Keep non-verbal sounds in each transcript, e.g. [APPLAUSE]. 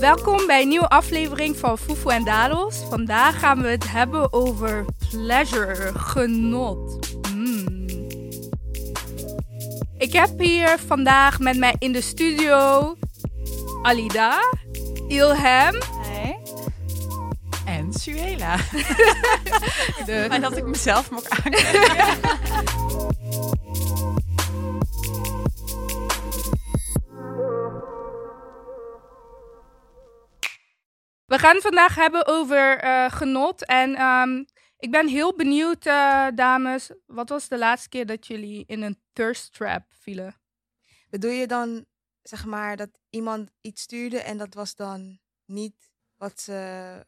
Welkom bij een nieuwe aflevering van Fufu en Dadels. Vandaag gaan we het hebben over pleasure, genot. Mm. Ik heb hier vandaag met mij in de studio Alida, Ilham. En Suela. [LAUGHS] [LAUGHS] de, En dat ik mezelf mag aankijken. [LAUGHS] gaan het vandaag hebben over eh, genot. En ehm, ik ben heel benieuwd, eh, dames. Wat was de laatste keer dat jullie in een thirst trap vielen? Bedoel je dan, zeg maar, dat iemand iets stuurde en dat was dan niet wat ze...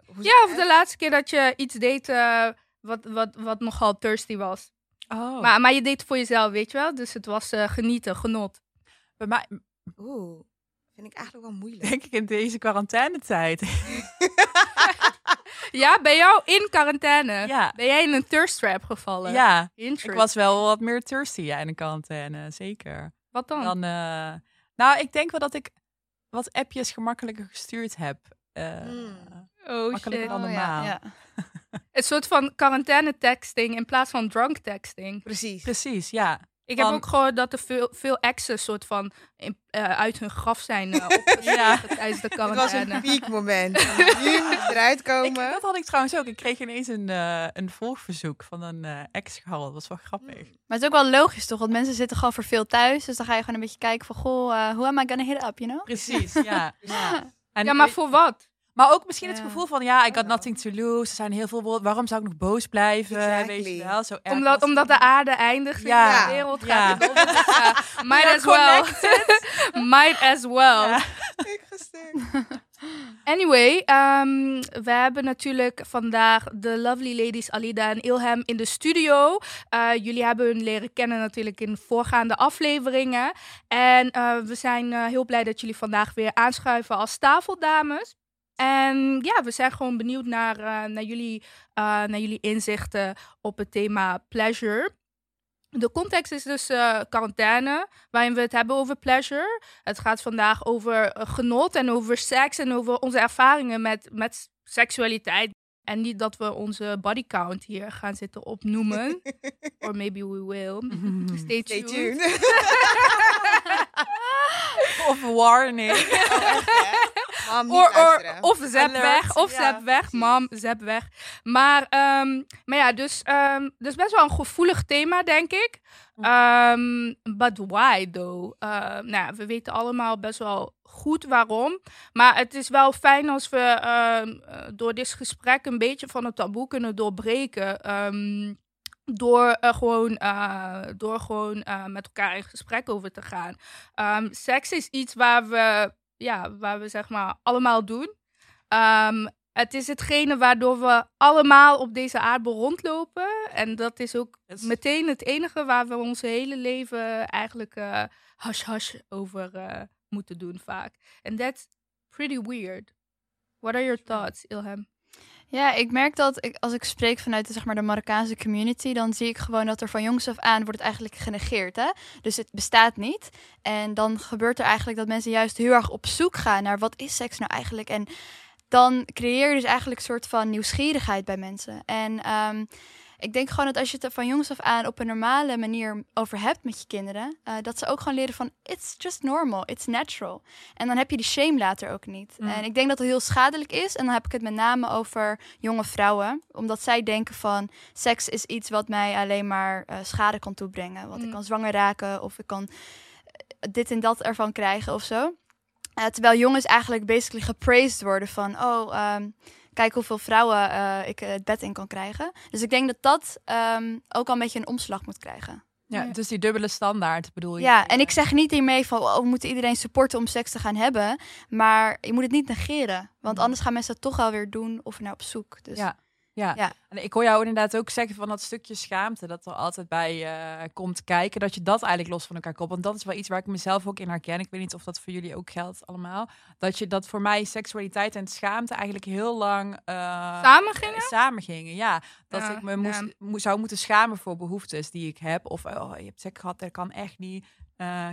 hoe ze Ja, of de laatste keer dat je iets deed eh, wat, wat, wat nogal thirsty was. Oh. Maar, maar je deed het voor jezelf, weet je wel? Dus het was eh, genieten, genot. bij mij Oeh, vind ik eigenlijk wel moeilijk. denk ik in deze quarantainetijd. [LAUGHS] Ja, bij jou in quarantaine. Ja. Ben jij in een thirst trap gevallen? Ja, ik was wel wat meer thirsty ja, in de quarantaine, zeker. Wat dan? Dan, eh, nou, ik denk wel dat ik wat appjes gemakkelijker gestuurd heb. Eh, Hmm. oh makkelijker shit. dan normaal. ja. [LAUGHS] Een soort van quarantaine texting in plaats van drunk texting. Precies. Precies, ja. Ik heb Van- ook gehoord dat er veel, veel exen soort van in- eh, uit hun graf zijn [LAUGHS] uh, Ja. tijdens de [LAUGHS] Het was een piekmoment. [LAUGHS] Nu moet eruit Ik, komen. dat had ik trouwens ook. Ik kreeg ineens een, eh, een volgverzoek van een eh, ex-gal. Dat was wel grappig. Hmm. Maar het is ook wel logisch toch? Want mensen zitten gewoon voor veel thuis. Dus dan ga je gewoon een beetje kijken van... Goh, eh hoe am I gonna hit up, you know? Precies, ja. ja. En Ja, maar voor wat? Maar ook misschien het gevoel van, ja, ik had Oh. nothing to lose. Er zijn heel veel woorden. Waarom zou ik nog boos blijven? Exactly. Weet je wel? Zo erg Omdat, omdat de aarde eindigt Ja. en de wereld gaat [LAUGHS] [LAUGHS] might as well. might as well. Ik. Anyway, ehm, we hebben natuurlijk vandaag de lovely ladies Alida en Ilham in de studio. Eh, jullie hebben hun leren kennen natuurlijk in voorgaande afleveringen. En eh, we zijn eh, heel blij dat jullie vandaag weer aanschuiven als tafeldames. En ja, we zijn gewoon benieuwd naar, eh, naar, jullie, eh, naar jullie inzichten op het thema pleasure. De context is dus eh, quarantaine, waarin we het hebben over pleasure. Het gaat vandaag over genot en over seks en over onze ervaringen met, met seksualiteit. En niet dat we onze body count hier gaan zitten opnoemen. [LAUGHS] Or maybe we will. Stay Stay tuned. tuned. [LAUGHS] Of warning. Mam, niet Or, or, luisteren. of zap Alert, weg, of ja, zap weg, mam, zap weg. Maar, ehm, maar ja, dus, ehm dus best wel een gevoelig thema, denk ik. Ehm, but why, though? Nou ja, we weten allemaal best wel goed waarom. Maar het is wel fijn als we ehm, eh, door dit gesprek een beetje van het taboe kunnen doorbreken. Ehm, door, eh, gewoon, eh, door gewoon eh, met elkaar in gesprek over te gaan. Ehm, seks is iets waar we, ja, waar we zeg maar allemaal doen. Ehm, het is hetgene waardoor we allemaal op deze aardbol rondlopen. En dat is ook meteen het enige waar we ons hele leven eigenlijk eh hash-hash over eh, moeten doen vaak. En that's pretty weird. What are your thoughts, Ilham? Ja, ik merk dat ik, als ik spreek vanuit de, zeg maar, de Marokkaanse community... dan zie ik gewoon dat er van jongs af aan wordt het eigenlijk genegeerd. Hè? Dus het bestaat niet. En dan gebeurt er eigenlijk dat mensen juist heel erg op zoek gaan... naar wat is seks nou eigenlijk? En dan creëer je dus eigenlijk een soort van nieuwsgierigheid bij mensen. En ehm, ik denk gewoon dat als je het er van jongs af aan op een normale manier over hebt met je kinderen, eh, dat ze ook gewoon leren van it's just normal, it's natural. En dan heb je die shame later ook niet. Mm. En ik denk dat het heel schadelijk is. En dan heb ik het met name over jonge vrouwen, omdat zij denken van seks is iets wat mij alleen maar eh, schade kan toebrengen. Want ik Mm. kan zwanger raken of ik kan eh, dit en dat ervan krijgen of zo. Terwijl jongens eigenlijk basically gepraised worden van oh. ehm, kijk hoeveel vrouwen eh, ik eh, het bed in kan krijgen. Dus ik denk dat dat ehm, ook al een beetje een omslag moet krijgen. Ja, dus die dubbele standaard bedoel je? Ja, en ik zeg niet hiermee van oh, we moeten iedereen supporten om seks te gaan hebben. Maar je moet het niet negeren. Want Mhm. anders gaan mensen dat toch wel weer doen of naar op zoek. Dus Ja. Ja. Ja. en ik hoor jou inderdaad ook zeggen van dat stukje schaamte dat er altijd bij eh, komt kijken, dat je dat eigenlijk los van elkaar koppelt. Want dat is wel iets waar ik mezelf ook in herken. Ik weet niet of dat voor jullie ook geldt allemaal. Dat je dat voor mij seksualiteit en schaamte eigenlijk heel lang eh, Samen gingen? eh, samen gingen. Ja, dat Ja, ik me moest, ja. zou moeten schamen voor behoeftes die ik heb. Of oh, je hebt seks gehad, dat kan echt niet.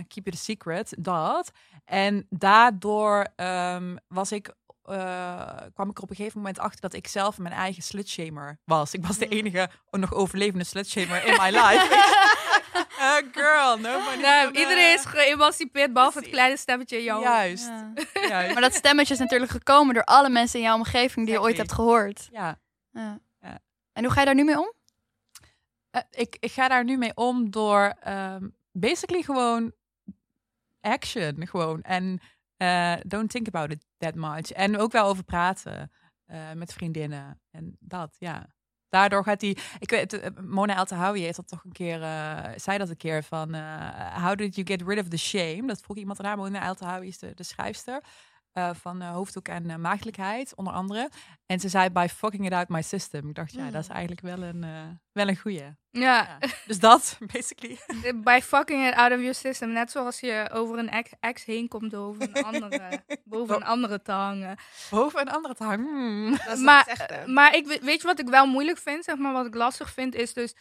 keep it a secret, dat. En daardoor ehm, was ik eh, kwam ik er op een gegeven moment achter dat ik zelf mijn eigen slutshamer was. Ik was de Mm. enige nog overlevende slutshamer in my life. [LAUGHS] [LAUGHS] Eh, girl, nobody. Nou, iedereen is geëmancipeerd, behalve het kleine stemmetje in jou. Juist. Ja. juist. Maar dat stemmetje is natuurlijk gekomen door alle mensen in jouw omgeving die je ooit hebt gehoord. Ja. Ja. Ja. En hoe ga je daar nu mee om? Eh, ik, ik ga daar nu mee om door ehm, basically gewoon action. Gewoon. En eh, don't think about it that much. En ook wel over praten eh, met vriendinnen. En dat, ja. Daardoor gaat die. Ik weet, eh, Mona El Tahawi heeft dat toch een keer. zei dat een keer van. how did you get rid of the shame? Dat vroeg iemand aan. Mona El Tahawi is de, de schrijfster. Eh, van eh, hoofddoek en eh, maagdelijkheid, onder andere. En ze zei, by fucking it out my system. Ik dacht, ja, dat is eigenlijk wel een, eh, wel een goeie. Ja, Ja. Dus dat, [LAUGHS] basically. by fucking it out of your system. Net zoals je over een ex, ex heen komt door over een andere, [LAUGHS] boven een andere te hangen. Boven een andere te hangen. Hmm. Dat is maar, maar ik, we- weet je wat ik wel moeilijk vind, zeg maar, wat ik lastig vind, is dus...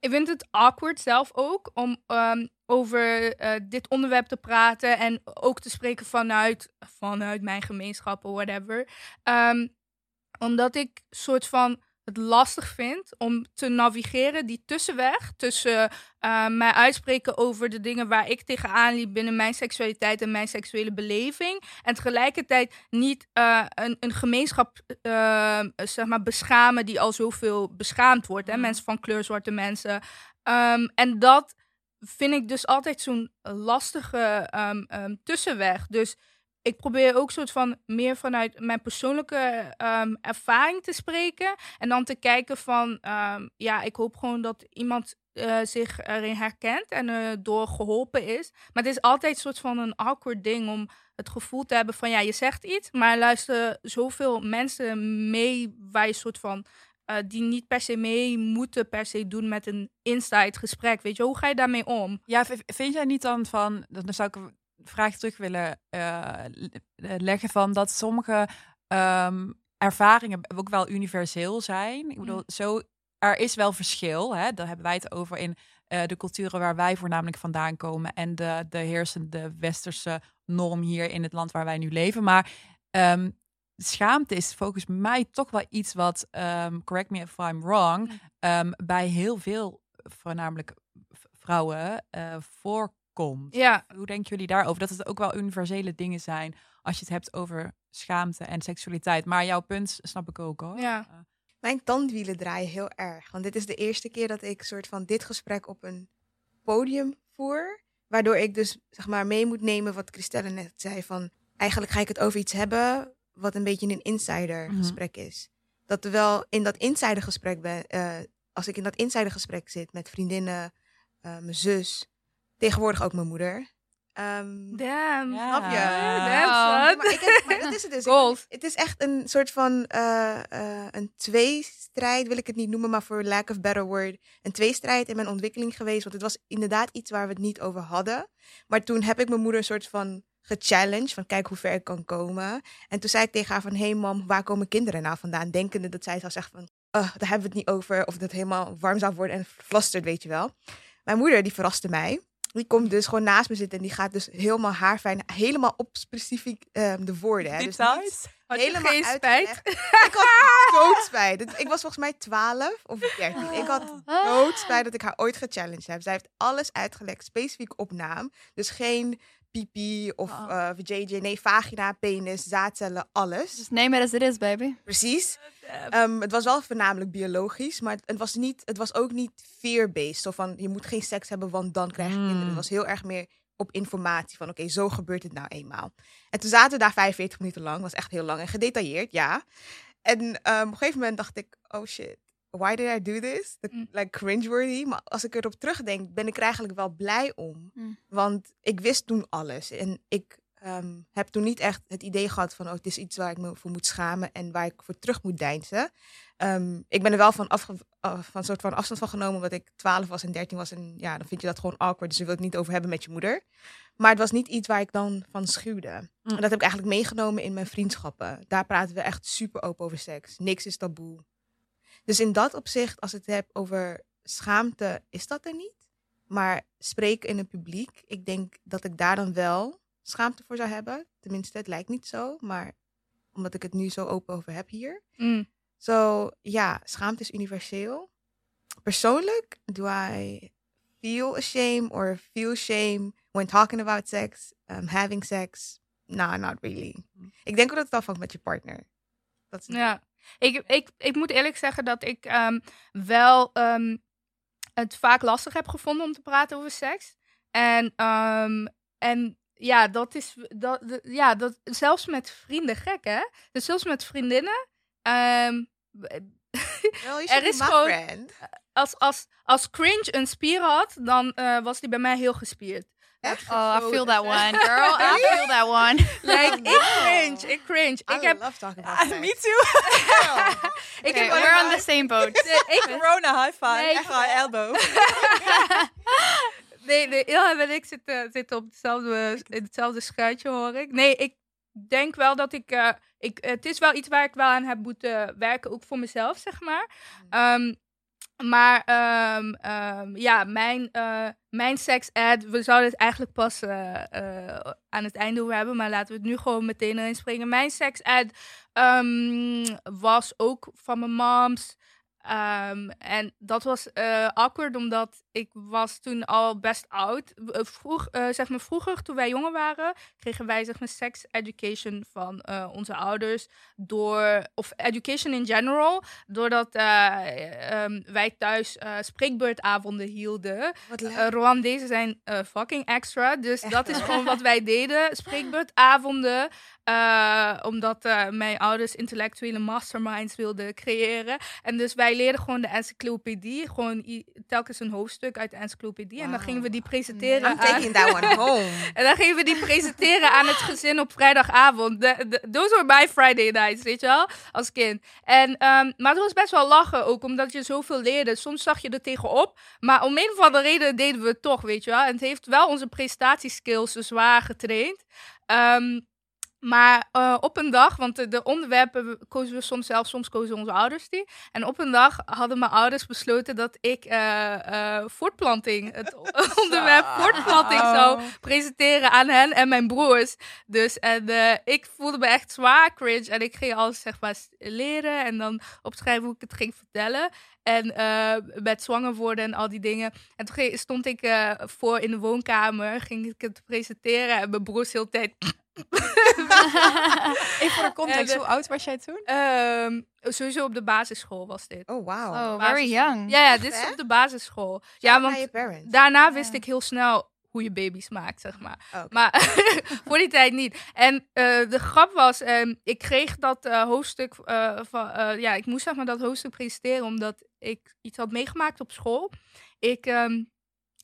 Ik vind het awkward zelf ook om ehm, over eh, dit onderwerp te praten en ook te spreken vanuit, vanuit mijn gemeenschap of whatever. Ehm, omdat ik soort van het lastig vind om te navigeren, die tussenweg tussen eh, mij uitspreken over de dingen waar ik tegenaan liep binnen mijn seksualiteit en mijn seksuele beleving. En tegelijkertijd niet eh, een, een gemeenschap eh, zeg maar beschamen die al zoveel beschaamd wordt. Hè? Mhm. Mensen van kleur, zwarte mensen. Ehm, en dat vind ik dus altijd zo'n lastige ehm, ehm, tussenweg. Dus ik probeer ook soort van meer vanuit mijn persoonlijke ehm, ervaring te spreken. En dan te kijken van, ehm, ja, ik hoop gewoon dat iemand eh, zich erin herkent en er door geholpen is. Maar het is altijd een soort van een awkward ding om het gevoel te hebben van, ja, je zegt iets, maar er luisteren zoveel mensen mee waar je soort van, eh, die niet per se mee moeten per se doen met een inside gesprek. Weet je, hoe ga je daarmee om? Ja, vind jij niet dan van, dan zou ik vraag terug willen eh, le- leggen van dat sommige ehm, ervaringen ook wel universeel zijn. Ik bedoel, zo, er is wel verschil, hè? daar hebben wij het over in eh, de culturen waar wij voornamelijk vandaan komen en de, de heersende westerse norm hier in het land waar wij nu leven. Maar ehm, schaamte is volgens mij toch wel iets wat, ehm, correct me if I'm wrong, bij heel veel voornamelijk vrouwen voorkomt. Ja, Hoe denken jullie daarover? Dat het ook wel universele dingen zijn als je het hebt over schaamte en seksualiteit. Maar jouw punt snap ik ook hoor. Ja. Eh, Mijn tandwielen draaien heel erg. Want dit is de eerste keer dat ik soort van dit gesprek op een podium voer. Waardoor ik dus zeg maar mee moet nemen wat Christelle net zei. Van eigenlijk ga ik het over iets hebben wat een beetje een insider Mhm. gesprek is. Dat terwijl in dat insider gesprek ben, eh, als ik in dat insider gesprek zit met vriendinnen, eh, mijn zus, tegenwoordig ook mijn moeder. Ehm, damn. Ja. Snap je? Damn, maar, son. ik heb, maar dat is het dus. Ik- Gold. het is echt een soort van eh, eh, een tweestrijd, wil ik het niet noemen, maar voor lack of better word. Een tweestrijd in mijn ontwikkeling geweest. Want het was inderdaad iets waar we het niet over hadden. Maar toen heb ik mijn moeder een soort van gechallenged. Van kijk hoe ver ik kan komen. En toen zei ik tegen haar van, hé hey mam, waar komen kinderen nou vandaan? Denkende dat zij zou zeggen van, "Oh, daar hebben we het niet over. Of dat het helemaal warm zou worden en flasterd, weet je wel. Mijn moeder, die verraste mij. Die komt dus gewoon naast me zitten en die gaat dus helemaal haarfijn, helemaal op specifiek ehm, de woorden. Hè. Dus niet- helemaal geen spijt? Ik had [LAUGHS] doodspijt. Ik was volgens mij 12 of 13. Ik had doodspijt dat ik haar ooit gechallenged heb. Zij heeft alles uitgelegd, specifiek op naam. Dus geen pipi of Oh. eh VJJ. Nee, vagina, penis, zaadcellen, alles. Dus neem het as it is, baby. Precies. Ehm, het was wel voornamelijk biologisch, maar het, het was, niet, het was ook niet fear-based. Zo van, je moet geen seks hebben, want dan krijg je Mm. kinderen. Het was heel erg meer op informatie van, oké, zo gebeurt het nou eenmaal. En toen zaten we daar 45 minuten lang. was echt heel lang en gedetailleerd, ja. En ehm, op een gegeven moment dacht ik, oh shit, why did I do this? Dat- Mm. Like cringeworthy. Maar als ik erop terugdenk, ben ik er eigenlijk wel blij om. Mm. Want ik wist toen alles. En ik ehm, heb toen niet echt het idee gehad van... oh, het is iets waar ik me voor moet schamen en waar ik voor terug moet deinzen. Ehm, ik ben er wel van, afge af- van soort van afstand van genomen... omdat ik 12 was en 13 was. En ja, dan vind je dat gewoon awkward. Dus je wil het niet over hebben met je moeder. Maar het was niet iets waar ik dan van schuwde. Mm. En dat heb ik eigenlijk meegenomen in mijn vriendschappen. Daar praten we echt super open over seks. Niks is taboe. Dus in dat opzicht, als ik het heb over schaamte, is dat er niet. Maar spreken in het publiek, ik denk dat ik daar dan wel schaamte voor zou hebben. Tenminste, het lijkt niet zo. Maar omdat ik het nu zo open over heb hier. Mm. Zo, ja, schaamte is universeel. Persoonlijk, do I feel ashamed or feel shame when talking about sex, um, having sex? Nah, not really. Ik denk ook dat het afhangt met je partner. Dat is Ja, ik, ik, ik moet eerlijk zeggen dat ik ehm, wel ehm, het vaak lastig heb gevonden om te praten over seks. En, ehm, en ja, dat is dat, ja, dat, zelfs met vrienden gek, hè? Dus zelfs met vriendinnen. ehm, Well, [LAUGHS] Er is gewoon- friend. als, als, als cringe een spier had, dan eh, was die bij mij heel gespierd. Echt? Oh, I feel that one, girl. I [LAUGHS] feel that one. Like, [LAUGHS] Oh, ik cringe, ik cringe. I Ik heb, love talking about sex. Me too. Ik [LAUGHS] Okay, heb we're on the same boat. ik, Corona high five. Nee, Echt high elbow. Nee, nee, Ilham en ik zitten, zitten op hetzelfde, in hetzelfde schuitje, hoor ik. Nee, ik denk wel dat ik, eh, ik... Het is wel iets waar ik wel aan heb moeten werken, ook voor mezelf, zeg maar. Ehm, maar ehm, ehm, ja, mijn, eh mijn sex-ad, we zouden het eigenlijk pas eh, eh, aan het einde hebben, maar laten we het nu gewoon meteen erin springen. Mijn sex-ad ehm, was ook van mijn moms. Ehm, en dat was eh, awkward, omdat ik was toen al best oud. Eh, Vroeg, eh, zeg maar vroeger, toen wij jonger waren, kregen wij zeg maar sex education van onze ouders. Door, of education in general, doordat eh, ehm, wij thuis spreekbeurtavonden hielden. Wat leuk. Uh, Rwandezen zijn fucking extra. Dus dat is gewoon wat wij [LAUGHS] deden. Spreekbeurtavonden. Eh, omdat eh, mijn ouders intellectuele masterminds wilden creëren. En dus wij leerden gewoon de encyclopedie. Gewoon telkens een hoofdstuk uit de encyclopedie. En dan gingen we die presenteren. I'm aan- taking that one [LAUGHS] home. en dan gingen we die presenteren aan het gezin op vrijdagavond. De, de, those were my Friday nights, weet je wel, als kind. En, ehm, maar het was best wel lachen ook, omdat je zoveel leerde. Soms zag je er tegenop, maar om een of andere reden deden we het toch, weet je wel. En het heeft wel onze prestatieskills zwaar getraind. Ehm, maar eh, op een dag, want de, de onderwerpen kozen we soms zelf, soms kozen onze ouders die. En op een dag hadden mijn ouders besloten dat ik eh, eh, voortplanting, het [LAUGHS] onderwerp voortplanting zou presenteren aan hen en mijn broers. Dus en ik voelde me echt zwaar cringe en ik ging alles zeg maar leren en dan opschrijven hoe ik het ging vertellen. En eh, met zwanger worden en al die dingen. En toen stond ik voor in de woonkamer, ging ik het presenteren en mijn broers heel tijd... [LAUGHS] Even voor de context, hoe oud was jij toen? Ehm, sowieso op de basisschool was dit. Oh, wow. Oh, very young. Ja, ja, dit is op de basisschool. Ja, Shout want naar je parents. daarna wist ik heel snel hoe je baby's maakt, zeg maar. Oh. Maar [LAUGHS] voor die tijd niet. En eh, de grap was, ehm, ik kreeg dat eh, hoofdstuk eh, van, eh, ja, ik moest zeg maar dat hoofdstuk presenteren omdat ik iets had meegemaakt op school. Ik, ehm,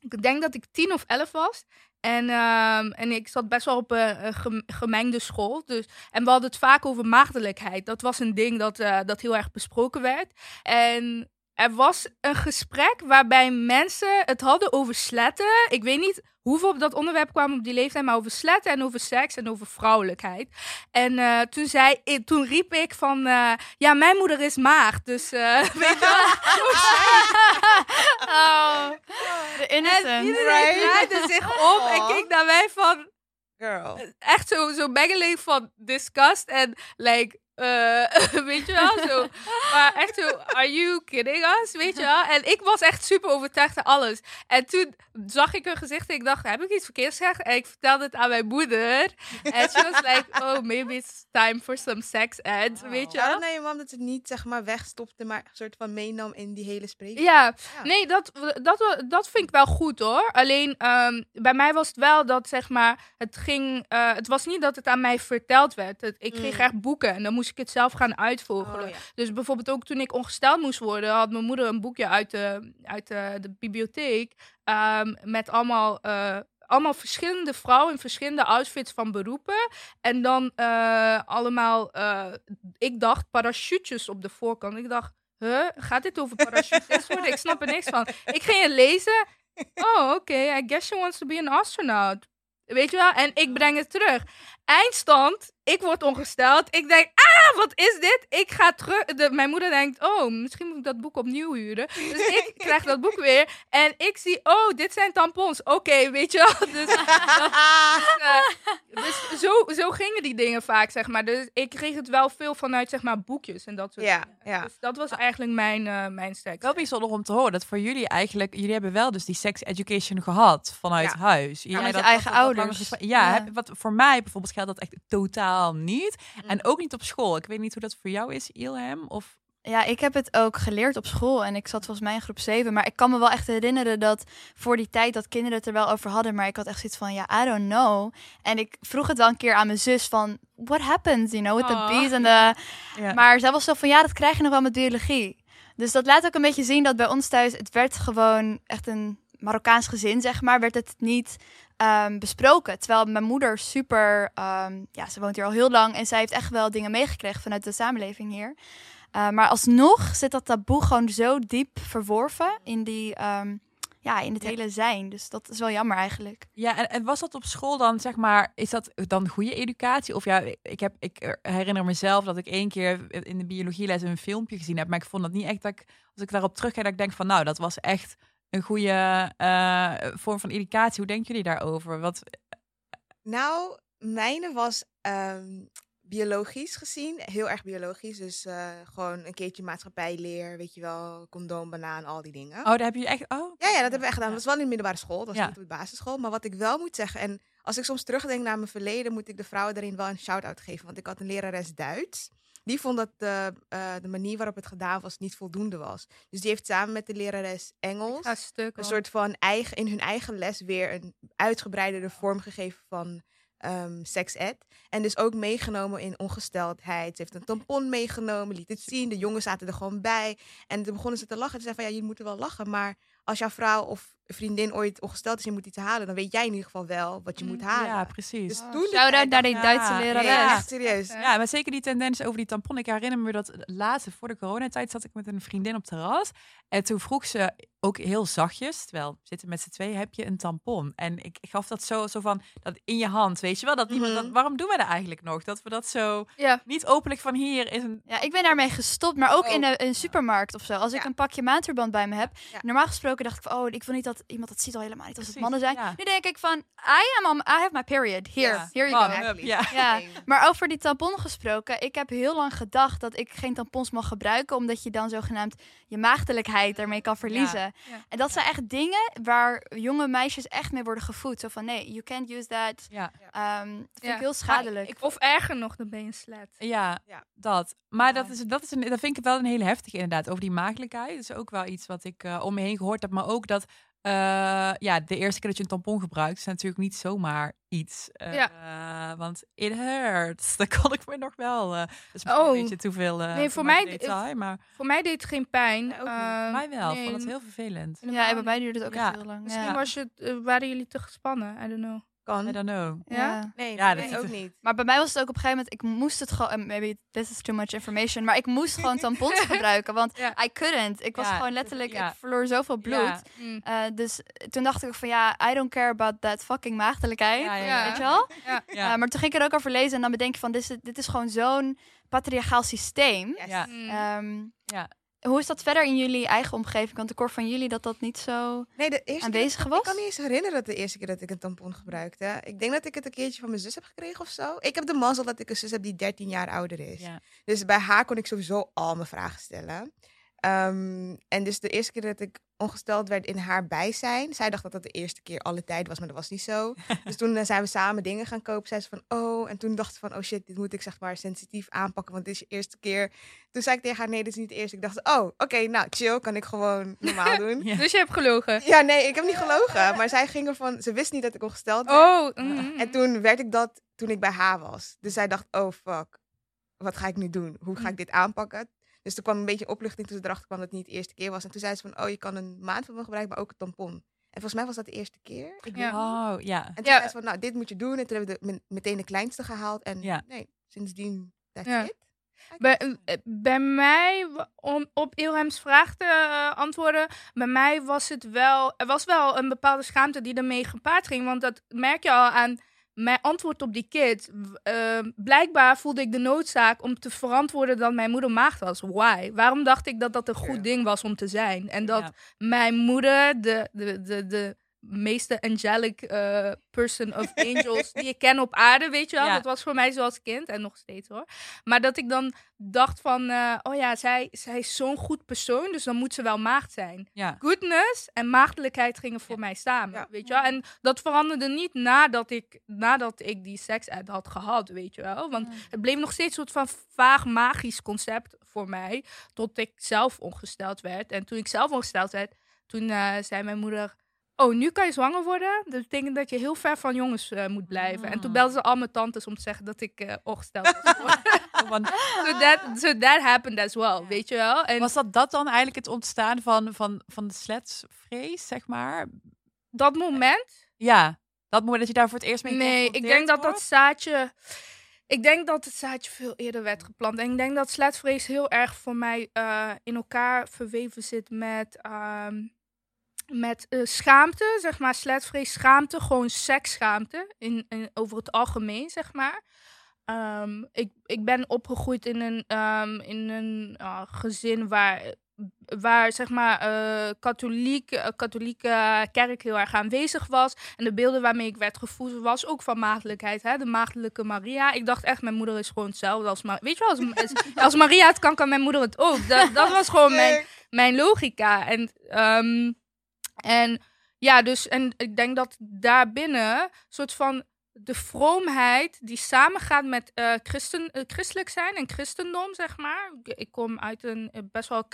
ik denk dat ik tien of elf was. En, ehm, en ik zat best wel op een, een gem- gemengde school. Dus, en we hadden het vaak over maagdelijkheid. Dat was een ding dat, eh, dat heel erg besproken werd. En er was een gesprek waarbij mensen het hadden over sletten. Ik weet niet hoeveel op dat onderwerp kwamen op die leeftijd, maar over sletten en over seks en over vrouwelijkheid. En eh, toen, zei, ik- toen riep ik van, eh, ja, mijn moeder is maagd. Dus eh, [LAUGHS] weet je wel, [LAUGHS] Oh, de en innocent. iedereen Right. draaide zich om en keek naar mij van, Girl. echt zo, zo van disgust en like, eh, [LAUGHS] weet je wel, zo. Maar echt zo, are you kidding us, weet je wel? En ik was echt super overtuigd aan alles. En toen zag ik hun gezicht en ik dacht, heb ik iets verkeerds gezegd? En ik vertelde het aan mijn moeder. En she was like, oh, maybe it's time for some sex ed, weet je wel? naar je mam dat het niet zeg maar wegstopte, maar een soort van meenam in die hele spreek. Ja, Ja. nee, dat, dat, dat vind ik wel goed hoor. Alleen ehm, bij mij was het wel dat zeg maar, het ging, eh, het was niet dat het aan mij verteld werd. Het- ik kreeg Mm. echt boeken en dan moest ik het zelf gaan uitvogelen. Oh, ja. Dus bijvoorbeeld ook toen ik ongesteld moest worden, had mijn moeder een boekje uit de, uit de, de bibliotheek ehm, met allemaal. eh, allemaal verschillende vrouwen in verschillende outfits van beroepen. En dan eh, allemaal, eh, ik dacht, parachutes op de voorkant. Ik dacht, huh, gaat dit over parachutes [LAUGHS] worden? Ik snap er niks van. Ik ging het lezen. Oh, oké, I guess she wants to be an astronaut. Weet je wel? En ik breng het terug. Eindstand, ik word ongesteld. Ik denk, ah, wat is dit? Ik ga terug. De, mijn moeder denkt, oh, misschien moet ik dat boek opnieuw huren. Dus ik [LAUGHS] krijg dat boek weer. En ik zie, oh, dit zijn tampons. Oké, weet je wel. Dus, [LAUGHS] dat, eh, dus zo, zo gingen die dingen vaak, zeg maar. Dus ik kreeg het wel veel vanuit, zeg maar, boekjes en dat soort Ja, dingen. ja. Dus dat was eigenlijk mijn, eh mijn sterkste. Wel bijzonder om te horen dat voor jullie eigenlijk, jullie hebben wel dus die sex education gehad vanuit Ja. huis. Jij met je dat- eigen dat- ouders. Ja, Ja. Heb, wat voor mij bijvoorbeeld geldt dat echt totaal niet. Mm. En ook niet op school. Ik weet niet hoe dat voor jou is, Ilham. Of Ja, ik heb het ook geleerd op school en ik zat volgens mij in groep 7. Maar ik kan me wel echt herinneren dat voor die tijd dat kinderen het er wel over hadden. Maar ik had echt zoiets van, ja, I don't know. En ik vroeg het wel een keer aan mijn zus van, what happens, you know, with the Aw. bees en de... [LAUGHS] Maar zij was zo van, ja, dat krijg je nog wel met biologie. Dus dat laat ook een beetje zien dat bij ons thuis, het werd gewoon echt een Marokkaans gezin, zeg maar, werd het niet ehm, besproken. Terwijl mijn moeder super, ehm, ja, ze woont hier al heel lang en zij heeft echt wel dingen meegekregen vanuit de samenleving hier. Uh, maar alsnog zit dat taboe gewoon zo diep verworven in, die, um, ja, in het Ja. hele zijn. Dus dat is wel jammer eigenlijk. Ja, en, en was dat op school dan, zeg maar, is dat dan goede educatie? Of ja, ik, heb, ik herinner mezelf dat ik één keer in de biologieles een filmpje gezien heb, maar ik vond dat niet echt dat ik, als ik daarop terugkijk, dat ik denk van, nou, dat was echt een goede uh, vorm van educatie. Hoe denken jullie daarover? Wat... Nou, mijne was um, biologisch gezien, heel erg biologisch. Dus uh, gewoon een keertje maatschappijleer, weet je wel, condoom, banaan, al die dingen. Oh, daar heb je echt. Oh. Ja, ja, dat hebben we echt gedaan. Dat was wel in de middelbare school, dat was Ja. niet op de basisschool. Maar wat ik wel moet zeggen, en als ik soms terugdenk naar mijn verleden, moet ik de vrouwen daarin wel een shout-out geven. Want ik had een lerares Duits. Die vond dat de, uh, de manier waarop het gedaan was niet voldoende was. Dus die heeft samen met de lerares Engels Ga stuk, een soort van eigen, in hun eigen les weer een uitgebreidere vorm gegeven van um, sex ed. En dus ook meegenomen in ongesteldheid. Ze heeft een tampon meegenomen, liet het zien. De jongens zaten er gewoon bij. En toen begonnen ze te lachen. Ze zeiden van, ja, je moet er wel lachen. Maar als jouw vrouw of vriendin ooit ongesteld is en je moet iets halen... dan weet jij in ieder geval wel wat je Mm, moet halen. Ja, precies. Dus Oh, toen de Shout-out tijd naar die ja, Duitse ja, lerares. nee, echt serieus. Ja. Ja, maar zeker die tendens over die tampon. Ik herinner me dat laatste, voor de coronatijd, zat ik met een vriendin op terras. En toen vroeg ze ook heel zachtjes, terwijl we zitten met z'n twee, heb je een tampon? En ik, ik gaf dat zo, zo van, dat in je hand, weet je wel? Dat Mhm. dat, waarom doen we dat eigenlijk nog? Dat we dat zo Ja. niet openlijk van hier is een... Ja, ik ben daarmee gestopt, maar ook Oh. in een, een supermarkt of zo. Als ik Ja. een pakje maandverband bij me heb, Ja. normaal gesproken dacht ik van, oh, ik wil niet dat iemand dat ziet al helemaal niet als het mannen zijn. ja. Nu denk ik van, I am on, I have my period. Here, Ja. here you go. ja. [LAUGHS] Maar over die tampon gesproken. Ik heb heel lang gedacht dat ik geen tampons mag gebruiken, omdat je dan zogenaamd je maagdelijkheid ermee kan verliezen. Ja. En dat zijn echt dingen waar jonge meisjes echt mee worden gevoed. Zo van, nee, you can't use that. Ja. Ehm, dat vind Ja. ik heel schadelijk. Ik, of erger nog, dan ben je een slet. Ja, Ja. dat. Maar Ja. dat, is, dat, is een, dat vind ik wel een hele heftige inderdaad. Over die maagdelijkheid. Dat is ook wel iets wat ik eh, om me heen gehoord heb. Maar ook dat eh, ja, de eerste keer dat je een tampon gebruikt... is natuurlijk niet zomaar iets. eh, Want it hurts. [LAUGHS] Dat kon ik me nog wel... eh dat is misschien Oh. een beetje te veel eh, Nee, voor mij- detail, maar Voor mij deed het geen pijn. Ja, ook niet. Mij wel. Ik vond het heel vervelend. ja, en bij mij duurde het ook Ja. echt heel lang. Misschien ja. was je, waren jullie te gespannen. I don't know. Kan. I don't know. Ja? Nee, Ja, nee, dat- ook niet. Maar bij mij was het ook op een gegeven moment, ik moest het gewoon, en maybe this is too much information, maar ik moest gewoon [LAUGHS] tampons gebruiken, want Ja. I couldn't. Ik was Ja, gewoon letterlijk, ja. ik verloor zoveel bloed. Ja. Mm. Eh, dus toen dacht ik van ja, I don't care about that fucking maagdelijkheid. Ja, ja, ja. Weet je wel? Ja. [LAUGHS] Ja. Eh, maar toen ging ik er ook over lezen en dan bedenk je van dit is, dit is gewoon zo'n patriarchaal systeem. Yes. Ja. Ehm, Ja. Hoe is dat verder in jullie eigen omgeving? Want ik hoor van jullie dat dat niet zo Nee, de eerste aanwezig keer, was. Ik kan me niet eens herinneren dat de eerste keer dat ik een tampon gebruikte. Ik denk dat ik het een keertje van mijn zus heb gekregen of zo. Ik heb de mazzel dat ik een zus heb die 13 jaar ouder is. Ja. Dus bij haar kon ik sowieso al mijn vragen stellen. Ehm, en dus de eerste keer dat ik ongesteld werd in haar bijzijn. Zij dacht dat dat de eerste keer alle tijd was, maar dat was niet zo. [LAUGHS] dus toen eh, zijn we samen dingen gaan kopen. Zei ze van, oh. En toen dacht ze van, oh shit, dit moet ik zeg maar sensitief aanpakken, want dit is je eerste keer. Toen zei ik tegen haar, nee, dit is niet de eerste. Ik dacht, oh, oké, nou, chill, kan ik gewoon [LAUGHS] normaal doen. Ja. Dus je hebt gelogen. Ja, nee, ik heb niet gelogen. Maar zij ging ervan, ze wist niet dat ik ongesteld werd. Oh. mm. En toen werd ik dat toen ik bij haar was. Dus zij dacht, oh fuck, wat ga ik nu doen? Hoe ga ik dit aanpakken? Dus toen kwam een beetje opluchting toen ze erachter kwam dat het niet de eerste keer was. En toen zei ze van, oh, je kan een maand van me gebruiken, maar ook een tampon. En volgens mij was dat de eerste keer. Ik Ja. Oh, ja. En toen Ja. zei ze van, nou, dit moet je doen. En toen hebben we de, meteen de kleinste gehaald. En Ja. nee, sindsdien, that's Ja. it. Bij, eh, bij mij, om op Ilham's vraag te eh, antwoorden, bij mij was het wel, er was wel een bepaalde schaamte die ermee gepaard ging. Want dat merk je al aan mijn antwoord op die kid, ehm, blijkbaar voelde ik de noodzaak om te verantwoorden dat mijn moeder maagd was. Why? Waarom dacht ik dat dat een goed ding was om te zijn? En dat Ja. mijn moeder, de, de, de, de meeste angelic eh, person of [LAUGHS] angels die ik ken op aarde, weet je wel. Ja. Dat was voor mij zoals kind en nog steeds hoor. Maar dat ik dan dacht van, eh, oh ja, zij, zij is zo'n goed persoon, dus dan moet ze wel maagd zijn. Ja. Goodness en maagdelijkheid gingen voor Ja. mij samen, weet je wel. En dat veranderde niet nadat ik, nadat ik die seks had gehad, weet je wel. Want het bleef nog steeds een soort van vaag magisch concept voor mij. Tot ik zelf ongesteld werd. En toen ik zelf ongesteld werd, toen eh, zei mijn moeder... Oh, nu kan je zwanger worden? Dat betekent dat je heel ver van jongens eh, moet blijven. En toen Ah. belden ze al mijn tantes om te zeggen dat ik eh, ongesteld was. [LAUGHS] Want so, that, so that happened as well, weet je wel? En was dat, dat dan eigenlijk het ontstaan van, van, van de sletsvrees, zeg maar? dat moment... Ja, dat moment dat je daar voor het eerst mee Nee, ik denk dat dat zaadje. Ik denk dat het zaadje veel eerder werd geplant. En ik denk dat sletvrees heel erg voor mij eh, in elkaar verweven zit met, ehm, met eh, schaamte. Zeg maar, sletvrees, schaamte, gewoon seksschaamte. In, in, over het algemeen, zeg maar. Ehm, ik, ik ben opgegroeid in een, ehm, in een ah, gezin waar, waar zeg maar, eh, katholiek, eh, katholieke kerk heel erg aanwezig was. En de beelden waarmee ik werd gevoed was ook van maagdelijkheid. Hè? De maagdelijke Maria. Ik dacht echt, mijn moeder is gewoon hetzelfde als Maria. Weet je wel, als, als, als Maria het kan, kan mijn moeder het ook. Dat, dat was gewoon mijn, mijn logica. En, ehm, en ja, dus en ik denk dat daarbinnen een soort van de vroomheid die samengaat met eh, christen, eh, christelijk zijn en christendom, zeg maar. Ik, kom uit een eh, best wel,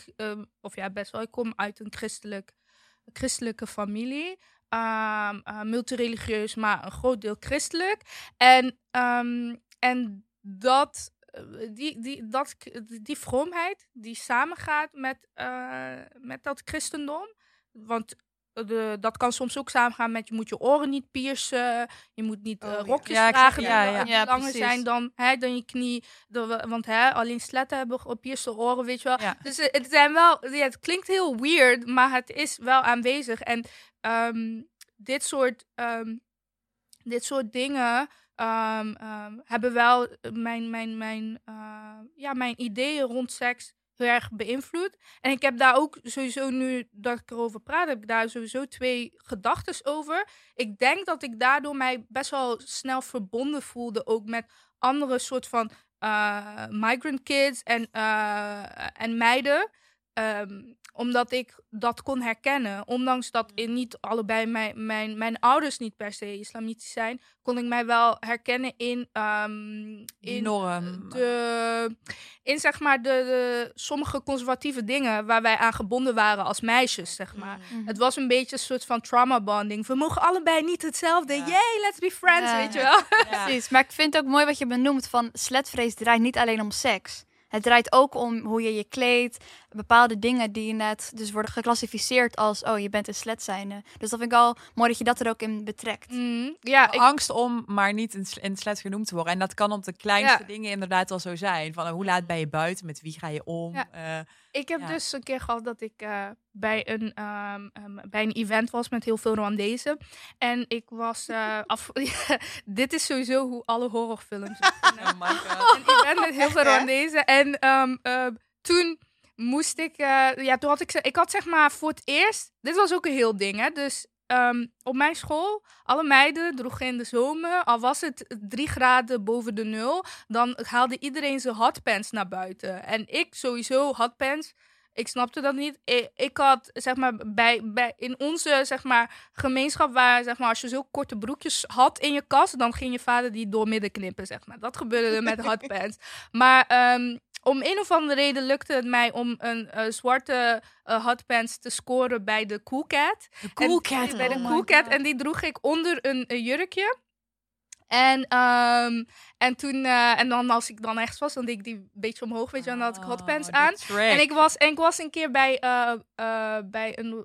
of ja, best wel, ik kom uit een christelijk, christelijke familie. Ehm, eh, multireligieus, maar een groot deel christelijk. En, ehm, en dat, die, die, dat, die vroomheid die samengaat met, met dat christendom. Want de, dat kan soms ook samengaan met je moet je oren niet piercen. Je moet niet eh, Oh, ja. rokjes Ja, dragen ja, die, ja. langer zijn dan, hè, dan je knie. De- want hè, alleen sletten hebben gepierste oren, weet je wel. Ja. Dus het zijn wel, ja, het klinkt heel weird, maar het is wel aanwezig. En ehm, dit, soort, ehm, dit soort dingen ehm, ehm, hebben wel mijn, mijn, mijn, eh, ja, mijn ideeën rond seks heel erg beïnvloed. En ik heb daar ook sowieso, nu dat ik erover praat, heb ik daar sowieso twee gedachten over. Ik denk dat ik daardoor mij best wel snel verbonden voelde, ook met andere soort van eh, migrant kids en, eh, en meiden. Ehm, omdat ik dat kon herkennen. Ondanks dat in niet allebei mijn, mijn, mijn ouders niet per se islamitisch zijn, kon ik mij wel herkennen in, ehm, Die in norm. de, in zeg maar de, de sommige conservatieve dingen waar wij aan gebonden waren als meisjes, zeg maar. Mhm. Het was een beetje een soort van trauma bonding. We mogen allebei niet hetzelfde. Ja. Yay, let's be friends, Ja. weet je wel. Ja. [LAUGHS] Precies, maar ik vind het ook mooi wat je benoemt van sletvrees draait niet alleen om seks. Het draait ook om hoe je je kleedt, bepaalde dingen die net dus worden geclassificeerd als oh je bent een slet zijnde. Dus dat vind ik al mooi dat je dat er ook in betrekt. Mm, ja, ik, Angst om maar niet in, in slet genoemd te worden. En dat kan op de kleinste Ja. dingen inderdaad al zo zijn. Van eh, hoe laat ben je buiten? Met wie ga je om? Ja. Eh, ik heb ja. dus een keer gehad dat ik eh, bij, een, ehm, ehm, bij een event was met heel veel Rwandezen. En ik was eh, [LAUGHS] af... [LAUGHS] Dit is sowieso hoe alle horrorfilms [LAUGHS] oh my god. een event met heel veel Rwandezen. En ehm, eh, toen moest ik, eh, ja, toen had ik, ze- ik had zeg maar voor het eerst, dit was ook een heel ding, hè. Dus ehm, op mijn school, alle meiden droegen in de zomer, al was het drie graden boven de nul, dan haalde iedereen zijn hotpants naar buiten. En ik sowieso hotpants. Ik snapte dat niet. Ik, had, zeg maar, bij, bij, in onze, zeg maar, gemeenschap waar, zeg maar, als je zo korte broekjes had in je kast, dan ging je vader die doormidden knippen, zeg maar. Dat gebeurde met [LAUGHS] hotpants. Maar ehm, om een of andere reden lukte het mij om een eh, zwarte eh, hotpants te scoren bij de Cool Cat. De cool En- cat. Bij de oh Cool Cat. En die droeg ik onder een, een jurkje. En, ehm, En toen, eh, en dan als ik dan echt was, dan deed ik die een beetje omhoog, weet je, en dan had ik hotpants Oh, aan. En ik was, en ik was een keer bij, eh, eh, bij een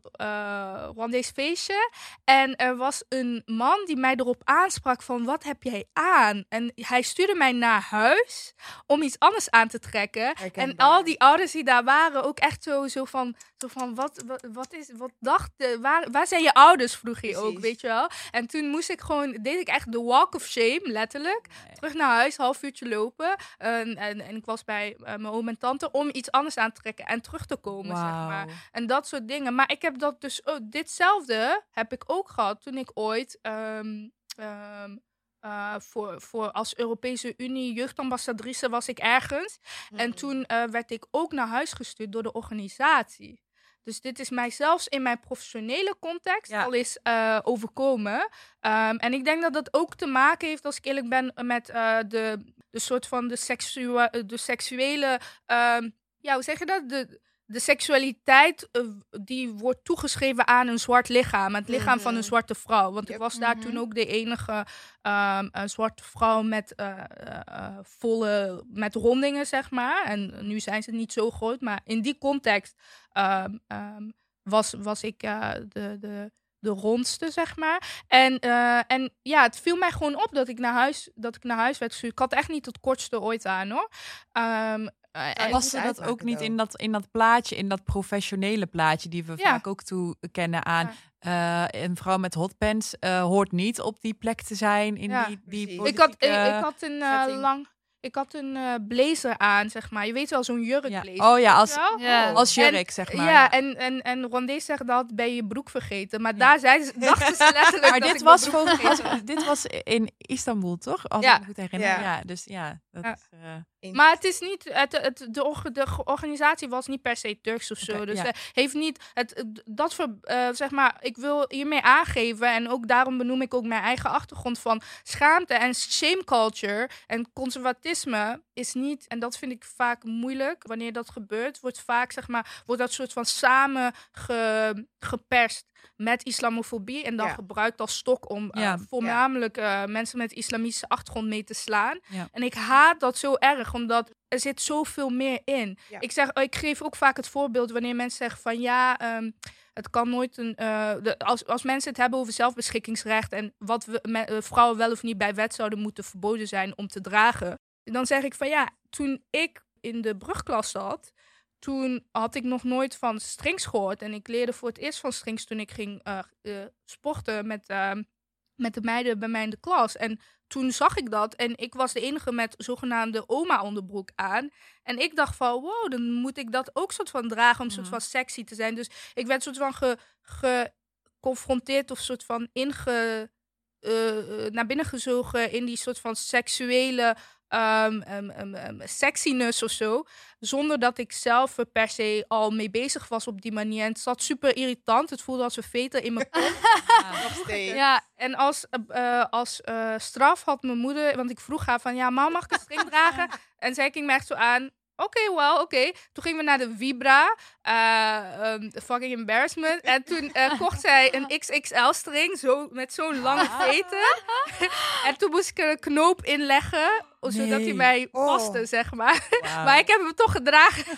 Rwandees feestje. En er was een man die mij erop aansprak van, wat heb jij aan? En hij stuurde mij naar huis om iets anders aan te trekken. En al die ouders die daar waren ook echt zo, zo van, zo van wat, wat, wat is, wat dachten, waar, waar zijn je ouders, vroeg je ook, weet je wel. En toen moest ik gewoon, deed ik echt de walk of shame, letterlijk. Terug naar huis, half uurtje lopen. En, en, en ik was bij eh, mijn oom en tante om iets anders aan te trekken en terug te komen, zeg maar. En dat soort dingen. Maar ik heb dat dus ook, ditzelfde heb ik ook gehad toen ik ooit ehm, ehm, eh, voor, voor als Europese Unie jeugdambassadrice was ik ergens. En Mm. toen eh, werd ik ook naar huis gestuurd door de organisatie. Dus dit is mij zelfs in mijn professionele context Ja. al eens eh, overkomen. Ehm, en ik denk dat dat ook te maken heeft, als ik eerlijk ben, met eh, de, de soort van de, eh, de seksuele. ehm, ja, hoe zeg je dat? De, de seksualiteit eh, die wordt toegeschreven aan een zwart lichaam. Het lichaam van een Mhm. zwarte vrouw. Want ik was daar Mhm. toen ook de enige ehm, een zwarte vrouw met eh, eh, eh, volle, met rondingen, zeg maar. En nu zijn ze niet zo groot, maar in die context ehm, ehm, was, was ik eh, de, de, de rondste, zeg maar. En, eh, en ja, het viel mij gewoon op dat ik naar huis, dat ik naar huis werd gestuurd. Ik had echt niet het kortste ooit aan, hoor. Eh, en- ze dat ook niet in dat, in dat plaatje, in dat professionele plaatje die we Ja. vaak ook toe kennen aan eh, een vrouw met hotpants eh, hoort niet op die plek te zijn in Ja, die, die precies. ik, had, ik, politieke- ik had een lang... Ik had een eh, blazer aan, zeg maar. Je weet wel, zo'n ja. jurkblazer. Oh ja, als, wel? Ja. als En- jurk, zeg maar. Ja, en, en, en Rwandees zeggen dat ben je broek vergeten. Maar daar zeiden ze, [LAUGHS] dachten ze letterlijk Maar dat dit ik was, als- dit was in Istanbul, toch? Als Ja. ik me goed herinner. Ja. Ja. dus ja. Dat. Is, eh, Maar het is niet, het, het, de, orga- de organisatie was niet per se Turks of zo. Dus ja. eh, heeft niet, het, het- dat voor, eh, zeg maar, ik wil hiermee aangeven en ook daarom benoem ik ook mijn eigen achtergrond van schaamte en shame culture en conservatisme is niet, en dat vind ik vaak moeilijk, wanneer dat gebeurt, wordt vaak, zeg maar, wordt dat soort van samen ge- geperst met islamofobie en dan Ja. gebruikt als stok om eh, voornamelijk eh, mensen met islamitische achtergrond mee te slaan. Ja. En ik haat dat zo erg, omdat er zit zoveel meer in. Ik, zeg, ik geef ook vaak het voorbeeld wanneer mensen zeggen van ja, ehm, het kan nooit een. eh, de, als, als mensen het hebben over zelfbeschikkingsrecht en wat we, me- vrouwen wel of niet bij wet zouden moeten verboden zijn om te dragen, dan zeg ik van ja, toen ik in de brugklas zat, toen had ik nog nooit van strings gehoord. En ik leerde voor het eerst van strings toen ik ging eh, eh, sporten met, ehm, met de meiden bij mij in de klas. En toen zag ik dat en ik was de enige met zogenaamde oma-onderbroek aan. En ik dacht van, wow, dan moet ik dat ook soort van dragen om soort van sexy te zijn. Dus ik werd soort van ge, geconfronteerd of soort van inge, eh, naar binnen gezogen in die soort van seksuele ehm, ehm, ehm, ehm, sexiness of zo. Zonder dat ik zelf er per se al mee bezig was op die manier. En het zat super irritant. Het voelde als een veter in mijn kop. [LAUGHS] Nog steeds. Ja, en als, eh, eh, als eh, straf had mijn moeder, want ik vroeg haar van, ja, mam, mag ik een string dragen? [LAUGHS] En zij ging me echt zo aan, oké, wel, oké. Toen gingen we naar de Vibra, eh, ehm, fucking embarrassment. En toen kocht zij een XXL-string, zo, met zo'n lange veter. [LAUGHS] en toen moest ik er een knoop in leggen, zodat hij mij Oh. paste, zeg maar. Maar ik heb hem toch gedragen. [LAUGHS]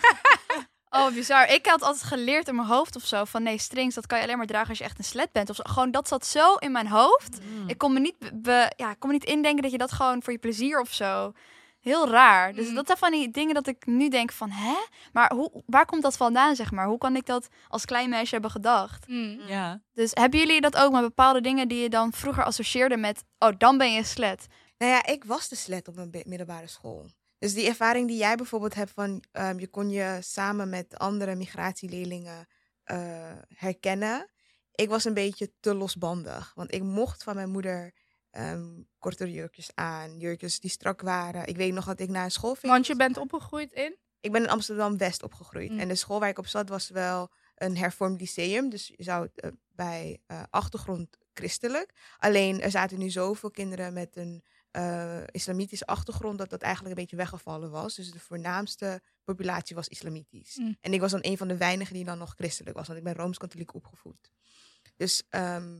Oh, bizar. Ik had altijd geleerd in mijn hoofd of zo van nee, strings, dat kan je alleen maar dragen als je echt een slet bent. Of zo. Gewoon dat zat zo in mijn hoofd. Mm. Ik kon me niet, be- ja, kon me niet indenken dat je dat gewoon voor je plezier of zo. Heel raar. Dus Mm. dat zijn van die dingen dat ik nu denk van, hè? Maar hoe, waar komt dat vandaan, zeg maar? Hoe kan ik dat als klein meisje hebben gedacht? Hmm. Ja. Dus hebben jullie dat ook met bepaalde dingen die je dan vroeger associeerde met, oh, dan ben je een slet? Nou ja, ik was de slet op mijn middelbare school. Dus die ervaring die jij bijvoorbeeld hebt van ehm, je kon je samen met andere migratieleerlingen eh, herkennen. Ik was een beetje te losbandig. Want ik mocht van mijn moeder ehm kortere jurkjes aan. Jurkjes die strak waren. Ik weet nog dat ik naar een school Want je bent opgegroeid in? Ik ben in Amsterdam-West opgegroeid. Mm. En de school waar ik op zat was wel een hervormd lyceum. Dus je zou eh, bij eh, achtergrond christelijk. Alleen er zaten nu zoveel kinderen met een eh, islamitische achtergrond... dat dat eigenlijk een beetje weggevallen was. Dus de voornaamste populatie was islamitisch. Mm. En ik was dan een van de weinigen die dan nog christelijk was. Want ik ben Rooms-Katholiek opgevoed. Dus ehm,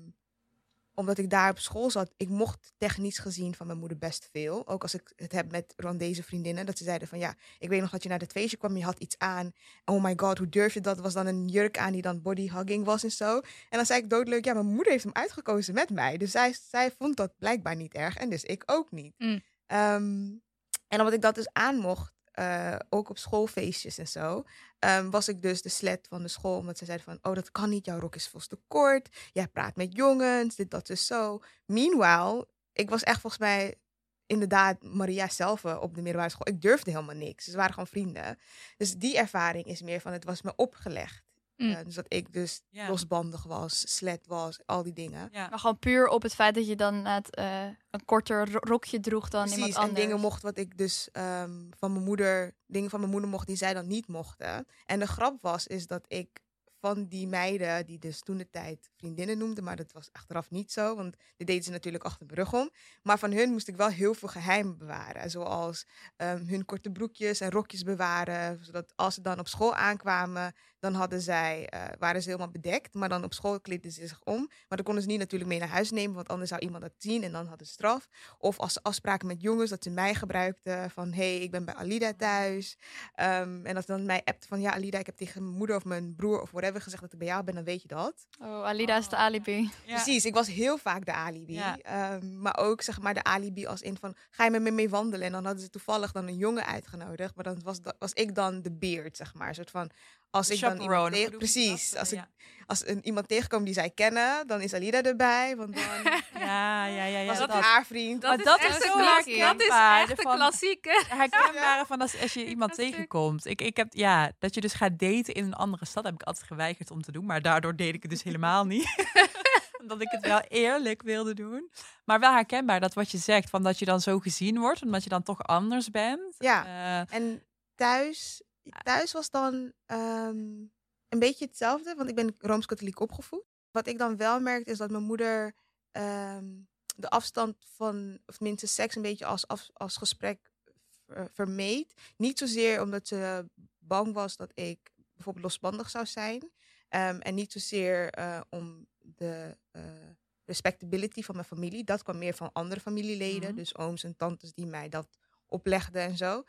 omdat ik daar op school zat, ik mocht technisch gezien van mijn moeder best veel. Ook als ik het heb met Rwandese vriendinnen. Dat ze zeiden van ja, ik weet nog dat je naar het feestje kwam, je had iets aan. Oh my god, hoe durf je dat? Was dan een jurk aan die dan body hugging was en zo. En dan zei ik doodleuk, ja, mijn moeder heeft hem uitgekozen met mij. Dus zij, zij vond dat blijkbaar niet erg en dus ik ook niet. Mm. Ehm, en omdat ik dat dus aan mocht, eh, ook op schoolfeestjes en zo, ehm, was ik dus de slet van de school. Omdat ze zeiden van, oh, dat kan niet, jouw rok is volgens te kort. Jij praat met jongens, dit, dat, dus zo. Meanwhile, ik was echt volgens mij inderdaad Maria zelf eh, op de middelbare school. Ik durfde helemaal niks. Ze waren gewoon vrienden. Dus die ervaring is meer van, het was me opgelegd. Mm. Eh, dus dat ik dus Ja. losbandig was, slet was, al die dingen. Ja. Maar gewoon puur op het feit dat je dan het, eh, een korter ro- rokje droeg dan iemand Precies, en anders. dingen mocht wat ik dus ehm, van mijn moeder, dingen van mijn moeder mocht die zij dan niet mochten. En de grap was, is dat ik van die meiden, die dus toen de tijd vriendinnen noemden, maar dat was achteraf niet zo, want dit deden ze natuurlijk achter mijn rug om. Maar van hun moest ik wel heel veel geheimen bewaren, zoals ehm, hun korte broekjes en rokjes bewaren, zodat als ze dan op school aankwamen, dan hadden zij, eh, waren ze helemaal bedekt, maar dan op school kleedden ze zich om. Maar dan konden ze niet natuurlijk mee naar huis nemen, want anders zou iemand dat zien en dan hadden ze straf. Of als ze afspraken met jongens, dat ze mij gebruikten van, hé, hey, ik ben bij Alida thuis. Ehm, en als ze dan mij appte van, ja, Alida, ik heb tegen mijn moeder of mijn broer of whatever gezegd dat ik bij jou ben, dan weet je dat. Oh, Alida is de alibi. Ja. Precies, ik was heel vaak de alibi. Ja. Ehm, maar ook zeg maar de alibi als in van ga je met me mee wandelen? En dan hadden ze toevallig dan een jongen uitgenodigd. Maar dan was, was ik dan de beard, zeg maar. Een soort van als ik dan iemand tegen, precies, dat? als ik Ja. als een, iemand tegenkomt die zij kennen, dan is Alida erbij. Want dan [LAUGHS] Ja, ja, ja. ja was dat, haar vriend. Maar dat is echt zo. Dat is herkenbaar, echt een van- klassieker. [LAUGHS] herkenbare van als, als je [LAUGHS] iemand tegenkomt. Ik, ik heb, ja, dat je dus gaat daten in een andere stad heb ik altijd geweigerd om te doen. Maar daardoor deed ik het dus helemaal niet. Omdat ik het wel eerlijk wilde doen. Maar wel herkenbaar dat wat je zegt, van dat je dan zo gezien wordt, omdat je dan toch anders bent. Ja. Eh, En thuis, thuis was dan ehm, een beetje hetzelfde, want ik ben rooms-katholiek opgevoed. Wat ik dan wel merkte is dat mijn moeder ehm, de afstand van, of tenminste seks, een beetje als, gesprek ver- vermeed. Niet zozeer omdat ze bang was dat ik bijvoorbeeld losbandig zou zijn. ehm, en niet zozeer eh, om de eh, respectability van mijn familie. Dat kwam meer van andere familieleden. Mhm. Dus ooms en tantes die mij dat oplegden en zo.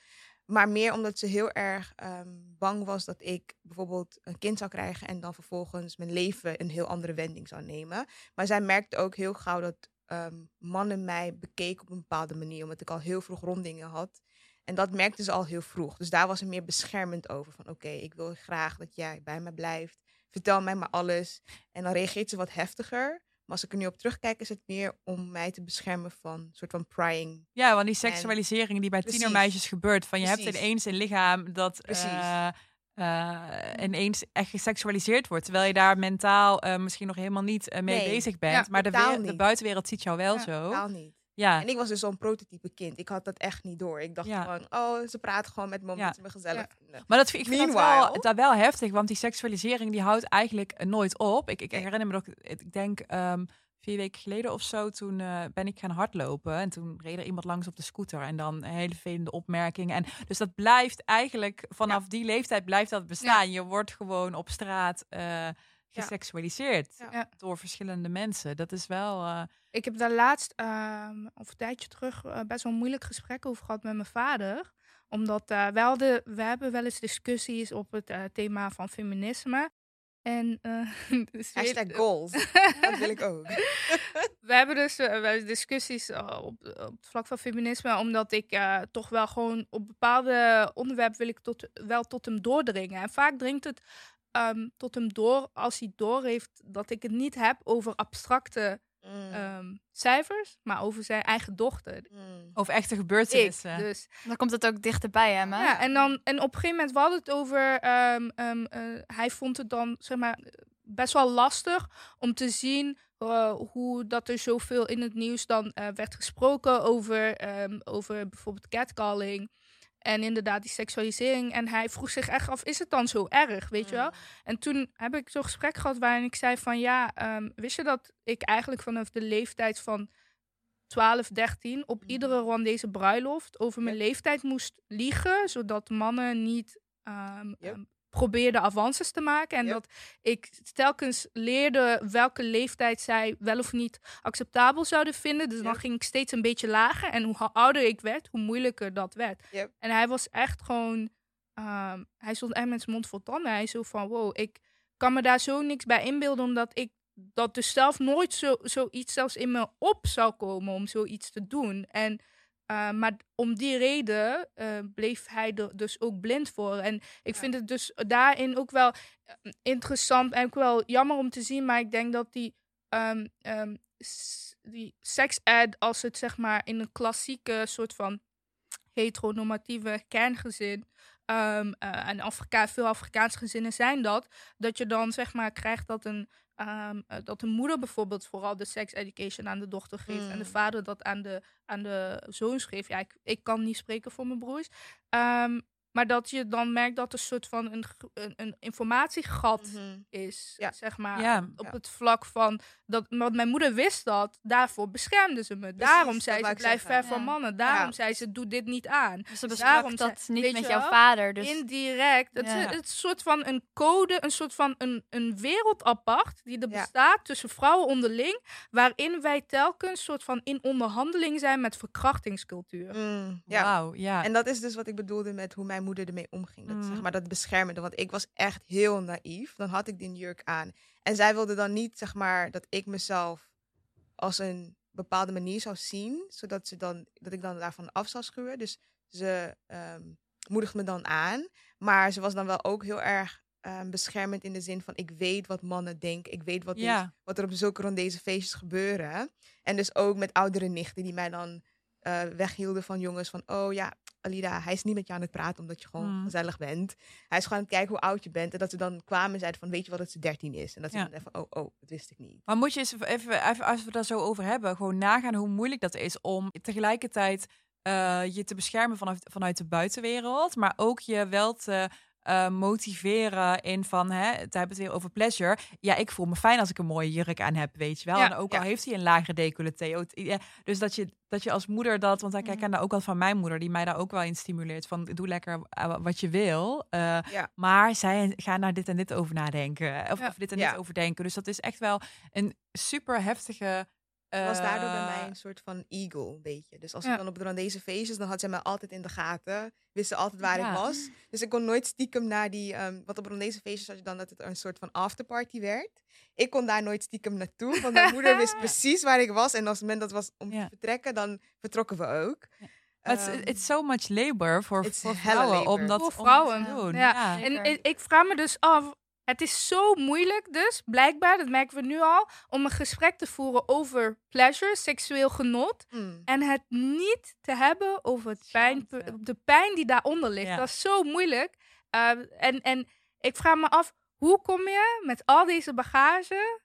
Maar meer omdat ze heel erg ehm, bang was dat ik bijvoorbeeld een kind zou krijgen en dan vervolgens mijn leven een heel andere wending zou nemen. Maar zij merkte ook heel gauw dat ehm, mannen mij bekeken op een bepaalde manier, omdat ik al heel vroeg rondingen had. En dat merkte ze al heel vroeg. Dus daar was ze meer beschermend over. Van oké, ik wil graag dat jij bij me blijft. Vertel mij maar alles. En dan reageert ze wat heftiger. Maar als ik er nu op terugkijk, is het meer om mij te beschermen van een soort van prying. ja, want die seksualisering die bij Precies. tienermeisjes gebeurt. Van je hebt ineens een lichaam dat eh, eh, ineens echt geseksualiseerd wordt. Terwijl je daar mentaal eh, misschien nog helemaal niet mee Nee. bezig bent. Ja, maar de, buitenwereld ziet jou wel Ja, zo. Totaal niet. Ja, En ik was dus zo'n prototype kind. Ik had dat echt niet door. Ik dacht Ja. van, oh, ze praten gewoon met me omdat Ja. ze me gezellig vinden. Maar dat, vind- ik vind dat wel, dat wel heftig, want die seksualisering die houdt eigenlijk nooit op. Ik, ik herinner me nog, ik denk ehm, vier weken geleden of zo, toen eh, ben ik gaan hardlopen. En toen reed er iemand langs op de scooter en dan een hele vervelende opmerkingen. En dus dat blijft eigenlijk, vanaf die leeftijd blijft dat bestaan. Je wordt gewoon op straat eh, geseksualiseerd Ja. door verschillende mensen. Dat is wel... eh, Ik heb daar laatst, ehm, of een tijdje terug, eh, best wel een moeilijk gesprek over gehad met mijn vader. Omdat eh, we, hadden, we hebben wel eens discussies op het eh, thema van feminisme. En eh, [LAUGHS] dus Hashtag goals. [LAUGHS] dat wil ik ook. [LAUGHS] we hebben dus wel eens discussies op, op het vlak van feminisme, omdat ik eh, toch wel gewoon op bepaalde onderwerpen wil ik tot, wel tot hem doordringen. En vaak dringt het ehm, tot hem door als hij doorheeft dat ik het niet heb over abstracte Mm. ehm, cijfers, maar over zijn eigen dochter. Mm. of echte Ik, gebeurtenissen. dus. Dan komt het ook dichterbij hem, hè? Ja, en, dan, en op een gegeven moment hadden het over. ehm, ehm, eh, hij vond het dan zeg maar best wel lastig om te zien eh, hoe dat er zoveel in het nieuws dan eh, werd gesproken over, ehm, over bijvoorbeeld catcalling. En inderdaad die seksualisering. En hij vroeg zich echt af, is het dan zo erg, weet je wel? En toen heb ik zo'n gesprek gehad waarin ik zei van... Ja, ehm, wist je dat ik eigenlijk vanaf de leeftijd van 12, 13... op Mhm. iedere Rwandese bruiloft over mijn leeftijd moest liegen... zodat mannen niet ehm, Yep. ehm, probeerde avances te maken. En Yep. dat ik telkens leerde welke leeftijd zij wel of niet acceptabel zouden vinden. Dus dan ging ik steeds een beetje lager. En hoe ouder ik werd, hoe moeilijker dat werd. Yep. En hij was echt gewoon... ehm, hij stond echt met zijn mond vol tanden. Hij zo van, wow, ik kan me daar zo niks bij inbeelden. Omdat ik dat dus zelf nooit zo, zoiets zelfs in me op zou komen om zoiets te doen. En, eh, maar om die reden eh, bleef hij er dus ook blind voor. En ik Ja. vind het dus daarin ook wel eh, interessant en ook wel jammer om te zien. Maar ik denk dat die, ehm ehm, s- die sex-ed, als het zeg maar in een klassieke soort van heteronormatieve kerngezin. ehm, eh, en Afrika, veel Afrikaanse gezinnen zijn dat. Dat je dan zeg maar krijgt dat een, ehm, eh, dat een moeder bijvoorbeeld vooral de sex education aan de dochter geeft. En de Mm. vader dat aan de, aan de zoons geeft. Ja, ik, ik kan niet spreken voor mijn broers. Ehm, maar dat je dan merkt dat er een soort van een, een, een informatiegat Mhm. is. Ja. Zeg maar. Ja. Op Ja. het vlak van. Dat, want mijn moeder wist dat. Daarvoor beschermde ze me. Daarom zei ze: blijf ver van mannen. Daarom Ja. zei ze: doe dit niet aan. Dus ze daarom dat zei- niet met jouw vader. Dus Indirect. Het, Ja. is, het is een soort van een code, een soort van een, een wereld apart die er Ja. bestaat tussen vrouwen onderling, waarin wij telkens soort van in onderhandeling zijn met verkrachtingscultuur. Mm, ja. Wauw, ja. En dat is dus wat ik bedoelde met hoe mijn moeder ermee omging. Dat, zeg Mhm. maar, dat beschermende. Want ik was echt heel naïef. Dan had ik die jurk aan. En zij wilde dan niet, zeg maar, dat ik mezelf als een bepaalde manier zou zien. Zodat ze dan, dat ik dan daarvan af zou schuwen. Dus ze ehm moedigt me dan aan. Maar ze was dan wel ook heel erg ehm, beschermend in de zin van... ik weet wat mannen denken. Ik weet wat, ja. wat er op zulke rond deze feestjes gebeuren. En dus ook met oudere nichten die mij dan eh, weghielden van jongens van... oh ja, Alida, hij is niet met je aan het praten omdat je gewoon Mm. gezellig bent. Hij is gewoon aan het kijken hoe oud je bent. En dat ze dan kwamen en zeiden van, weet je wat, dat ze 13 is. En dat ze Ja. dan even, oh, oh, dat wist ik niet. Maar moet je eens even, even, als we daar zo over hebben, gewoon nagaan hoe moeilijk dat is om tegelijkertijd eh, je te beschermen vanuit, vanuit de buitenwereld, maar ook je wel te eh, motiveren in van, hè, het hebben het weer over pleasure. Ja, ik voel me fijn als ik een mooie jurk aan heb, weet je wel. Ja, en ook ja. al heeft hij een lagere decolleté. Dus dat je, dat je als moeder dat, want ik Mhm. herken dat ook al van mijn moeder, die mij daar ook wel in stimuleert van, doe lekker eh, wat je wil. eh, Ja. maar zij gaan daar dit en dit over nadenken. Of, of dit en dit over denken. Dus dat is echt wel een super heftige. Het was daardoor bij eh, mij een soort van eagle, een beetje. Dus als Ja. ik dan op de deze feestjes, dan had zij mij altijd in de gaten. Wist ze altijd waar Ja. ik was. Dus ik kon nooit stiekem naar die... ehm want op deze feestjes had je dan dat het een soort van afterparty werd. Ik kon daar nooit stiekem naartoe, want mijn moeder wist [LAUGHS] precies waar ik was. En als het moment dat was om Ja. te vertrekken, dan vertrokken we ook. Het Ehm, is it's so much labor voor, vrouwen labor. om dat, Voor om dat vrouwen. te doen. Ja. Ja. En ik vraag me dus af, het is zo moeilijk dus, blijkbaar, dat merken we nu al, om een gesprek te voeren over pleasure, seksueel genot. mm, En het niet te hebben over het pijn, de pijn die daaronder ligt. Ja. Dat is zo moeilijk. Uh, en, en ik vraag me af, hoe kom je met al deze bagage,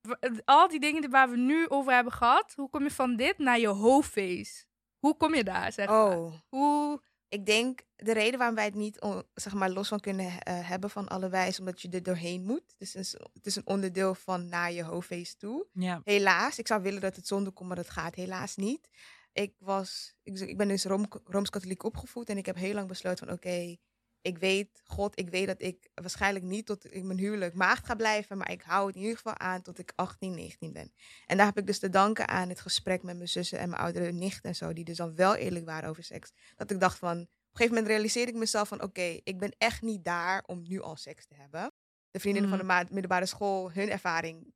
w- al die dingen die- waar we nu over hebben gehad, hoe kom je van dit naar je hoofdface? Hoe kom je daar, zeg maar? Oh, Hoe, ik denk de reden waarom wij het niet zeg maar, los van kunnen eh, hebben van allebei... is omdat je er doorheen moet. Dus het is, het is een onderdeel van naar je hoofdfeest toe. Ja. Helaas, ik zou willen dat het zonder kon, maar dat gaat helaas niet. Ik, was, ik, ik ben dus Room, Rooms-Katholiek opgevoed en ik heb heel lang besloten van oké, ik weet, God, ik weet dat ik waarschijnlijk niet tot ik mijn huwelijk maagd ga blijven, maar ik hou het in ieder geval aan tot ik 18, 19 ben. En daar heb ik dus te danken aan het gesprek met mijn zussen en mijn oudere nicht en zo, die dus dan wel eerlijk waren over seks. Dat ik dacht van, op een gegeven moment realiseerde ik mezelf van oké, ik ben echt niet daar om nu al seks te hebben. De vriendinnen van de ma- middelbare school, hun ervaring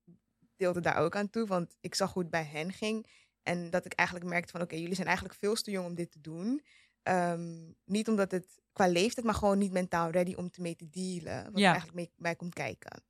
deelde daar ook aan toe, want ik zag hoe het bij hen ging. En dat ik eigenlijk merkte van, oké, jullie zijn eigenlijk veel te jong om dit te doen. Ehm, niet omdat het qua leeftijd, maar gewoon niet mentaal ready om te mee te dealen. Wat Ja. er eigenlijk mee, bij komt kijken.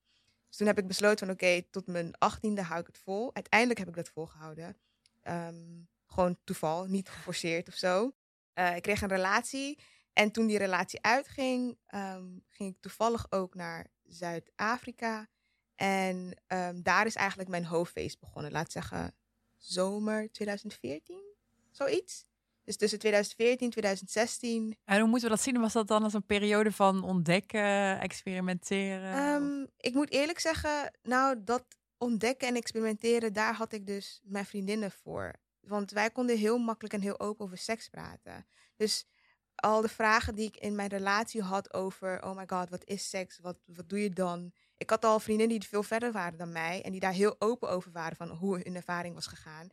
Dus toen heb ik besloten van, oké, tot mijn achttiende hou ik het vol. Uiteindelijk heb ik dat volgehouden. Ehm, gewoon toeval, niet geforceerd of zo. Eh, ik kreeg een relatie. En toen die relatie uitging, ehm, ging ik toevallig ook naar Zuid-Afrika. En daar is eigenlijk mijn hoofdfeest begonnen. Laat zeggen, zomer 2014, zoiets. Dus tussen 2014 en 2016. En hoe moeten we dat zien? Was dat dan als een periode van ontdekken, experimenteren? Ehm, ik moet eerlijk zeggen, nou, dat ontdekken en experimenteren, daar had ik dus mijn vriendinnen voor. Want wij konden heel makkelijk en heel open over seks praten. Dus al de vragen die ik in mijn relatie had over, oh my god, wat is seks? Wat, wat doe je dan? Ik had al vriendinnen die veel verder waren dan mij en die daar heel open over waren van hoe hun ervaring was gegaan.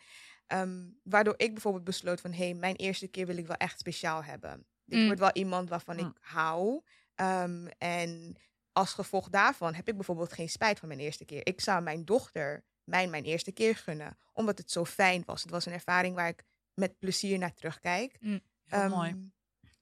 Ehm, waardoor ik bijvoorbeeld besloot van, hé, hey, mijn eerste keer wil ik wel echt speciaal hebben. Dit Mm. wordt wel iemand waarvan Mm. ik hou. Ehm, en als gevolg daarvan heb ik bijvoorbeeld geen spijt van mijn eerste keer. Ik zou mijn dochter mijn, mijn eerste keer gunnen, omdat het zo fijn was. Het was een ervaring waar ik met plezier naar terugkijk. Heel Ehm, mooi.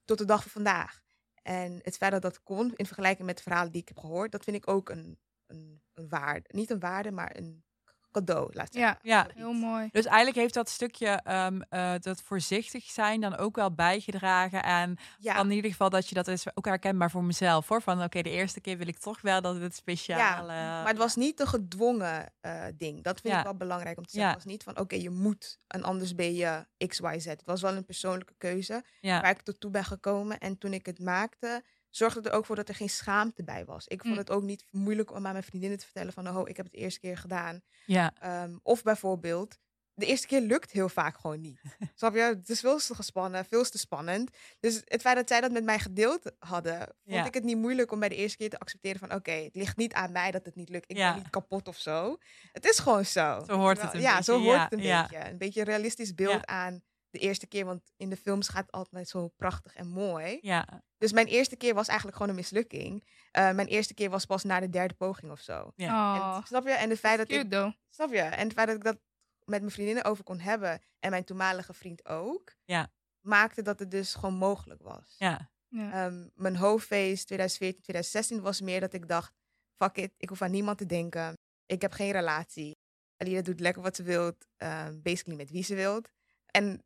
Tot de dag van vandaag. En het feit dat dat kon, in vergelijking met de verhalen die ik heb gehoord, dat vind ik ook een, een, een waarde. Niet een waarde, maar een cadeau, laat Ja. Ja, heel mooi. Dus eigenlijk heeft dat stukje ehm, eh, dat voorzichtig zijn dan ook wel bijgedragen aan Ja, dan in ieder geval dat je dat is ook herkenbaar voor mezelf hoor. Van oké, de eerste keer wil ik toch wel dat het speciaal. eh, maar het was niet een gedwongen eh, ding. Dat vind Ja. ik wel belangrijk om te zeggen. Ja. Het was niet van, oké, je moet en anders ben je X, Y, Z. Het was wel een persoonlijke keuze ja. waar ik tot toe ben gekomen. En toen ik het maakte, zorgde er ook voor dat er geen schaamte bij was. Ik vond Mm. het ook niet moeilijk om aan mijn vriendinnen te vertellen van, oh, ik heb het de eerste keer gedaan. ja, Ehm, of bijvoorbeeld, de eerste keer lukt heel vaak gewoon niet. [LAUGHS] Snap je? Het is veel te gespannen, veel te spannend. Dus het feit dat zij dat met mij gedeeld hadden, vond Ja. ik het niet moeilijk om bij de eerste keer te accepteren van oké, het ligt niet aan mij dat het niet lukt. Ik Ja. ben niet kapot of zo. Het is gewoon zo. Zo hoort het een ja, beetje, zo hoort ja, het een beetje. Een beetje een realistisch beeld aan de eerste keer, want in de films gaat het altijd zo prachtig en mooi. ja, Dus mijn eerste keer was eigenlijk gewoon een mislukking. Eh, mijn eerste keer was pas na de derde poging of zo. ja. Oh, En, snap je? En het feit dat ik though. Snap je? En het feit dat ik dat met mijn vriendinnen over kon hebben en mijn toenmalige vriend ook, Ja. maakte dat het dus gewoon mogelijk was. ja. Ja. Ehm, mijn hoofdfeest 2014, 2016 was meer dat ik dacht, fuck it, ik hoef aan niemand te denken. Ik heb geen relatie. Alida doet lekker wat ze wilt, ehm, basically met wie ze wilt. En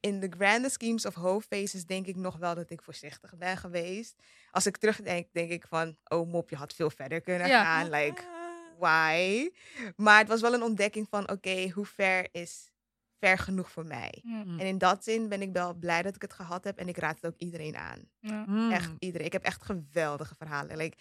in de grande schemes of hoofdfeests denk ik nog wel dat ik voorzichtig ben geweest. Als ik terugdenk, denk ik van, oh mop, je had veel verder kunnen Ja. gaan. Like, why. Maar het was wel een ontdekking van, oké, hoe ver is ver genoeg voor mij? Mm, En in dat zin ben ik wel blij dat ik het gehad heb en ik raad het ook iedereen aan. ja. Mm. Echt iedereen. Ik heb echt geweldige verhalen. Like,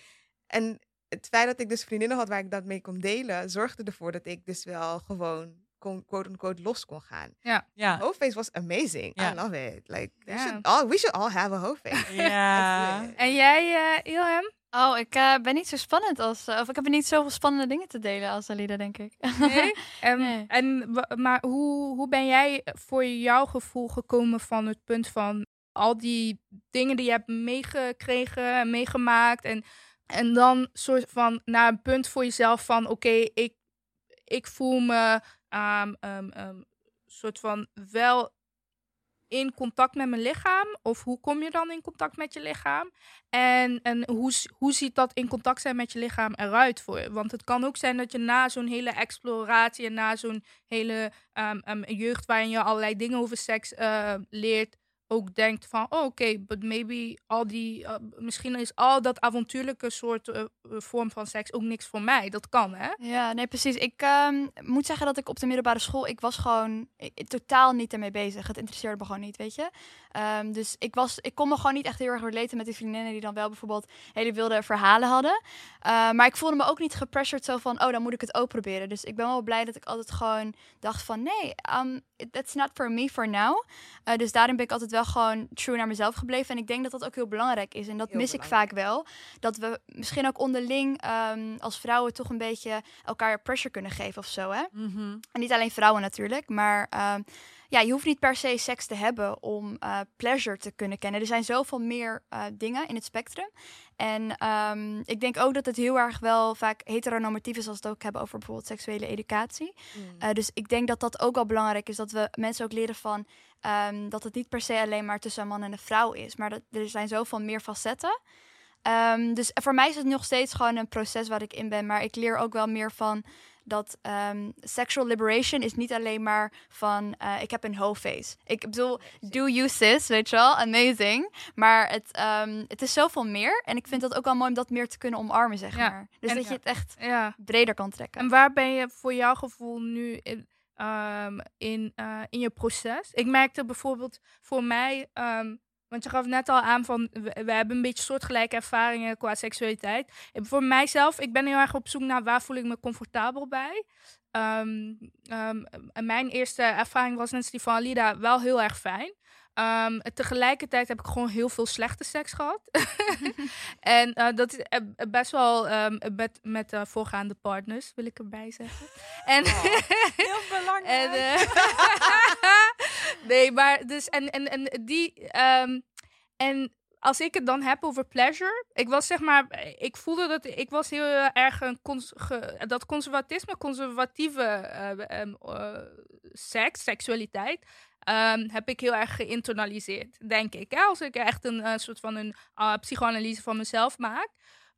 en het feit dat ik dus vriendinnen had waar ik dat mee kon delen, zorgde ervoor dat ik dus wel gewoon kon, quote-unquote los kon gaan. Ja. Hoofdfeest was amazing. Ja. I love it. Like, we, Ja. should all, we should all have a hoofdfeest. [LAUGHS] Ja. [LAUGHS] En jij, eh Ilham? Oh, ik eh, ben niet zo spannend als... eh, of ik heb niet zoveel spannende dingen te delen als Alida, denk ik. Nee? [LAUGHS] En, Nee. en, wa- maar hoe, hoe ben jij voor jouw gevoel gekomen van het punt van al die dingen die je hebt meegekregen en meegemaakt en, en dan soort van naar een punt voor jezelf van oké, ik, ik voel me ehm, ehm, soort van wel in contact met mijn lichaam? Of hoe kom je dan in contact met je lichaam? En, en hoe, hoe ziet dat in contact zijn met je lichaam eruit voor je? Want het kan ook zijn dat je na zo'n hele exploratie en na zo'n hele jeugd waarin je allerlei dingen over seks eh, leert, ook denkt van, oh, oké, but maybe al die, eh, misschien is al dat avontuurlijke soort eh, eh, vorm van seks ook niks voor mij. Dat kan, hè? Ja, nee, precies. Ik ehm, moet zeggen dat ik op de middelbare school, ik was gewoon totaal niet ermee bezig. Het interesseerde me gewoon niet, weet je. Ehm, dus ik, was, ik kon me gewoon niet echt heel erg relaten met die vriendinnen die dan wel bijvoorbeeld hele wilde verhalen hadden. Eh, maar ik voelde me ook niet gepressured zo van, oh, dan moet ik het ook proberen. Dus ik ben wel blij dat ik altijd gewoon dacht van, nee, um, that's not for me for now. Eh, dus daarin ben ik altijd wel gewoon true naar mezelf gebleven. En ik denk dat dat ook heel belangrijk is. En dat Heel mis ik vaak wel. Dat we misschien ook onderling ehm, als vrouwen toch een beetje elkaar pressure kunnen geven of zo. Hè? Mhm. En niet alleen vrouwen natuurlijk, maar ehm, ja, je hoeft niet per se seks te hebben om eh, pleasure te kunnen kennen. Er zijn zoveel meer eh, dingen in het spectrum. En ehm, ik denk ook dat het heel erg wel vaak heteronormatief is als we het ook hebben over bijvoorbeeld seksuele educatie. Mm. Eh, dus ik denk dat dat ook wel belangrijk is. Dat we mensen ook leren van ehm, dat het niet per se alleen maar tussen een man en een vrouw is. Maar dat er zijn zoveel meer facetten. Ehm, dus voor mij is het nog steeds gewoon een proces waar ik in ben. Maar ik leer ook wel meer van dat ehm, sexual liberation is niet alleen maar van eh, ik heb een hoofdface. Ik bedoel, do you sis, weet je wel, amazing. Maar het, ehm, het is zoveel meer. En ik vind dat ook wel mooi om dat meer te kunnen omarmen, zeg Ja. maar. Dus En- dat je het echt Ja. breder kan trekken. En waar ben je voor jouw gevoel nu in, ehm, in, eh, in je proces? Ik merkte bijvoorbeeld voor mij, want je gaf net al aan van we, we hebben een beetje soortgelijke ervaringen qua seksualiteit. En voor mijzelf, ik ben heel erg op zoek naar waar voel ik me comfortabel bij. En mijn eerste ervaring was net die van Alida wel heel erg fijn. Ehm, tegelijkertijd heb ik gewoon heel veel slechte seks gehad. [LAUGHS] en eh, dat is eh, best wel met, met uh, voorgaande partners, wil ik erbij zeggen. En, Oh, [LAUGHS] heel belangrijk. en, eh, [LAUGHS] nee, maar dus en, en, en die. ehm, en als ik het dan heb over pleasure, ik was zeg maar, ik voelde dat ik was heel erg een dat conservatisme, conservatieve eh, ehm, eh, seks, seksualiteit, ehm, heb ik heel erg geïnternaliseerd, denk ik. Als ik echt een soort van een eh, psychoanalyse van mezelf maak.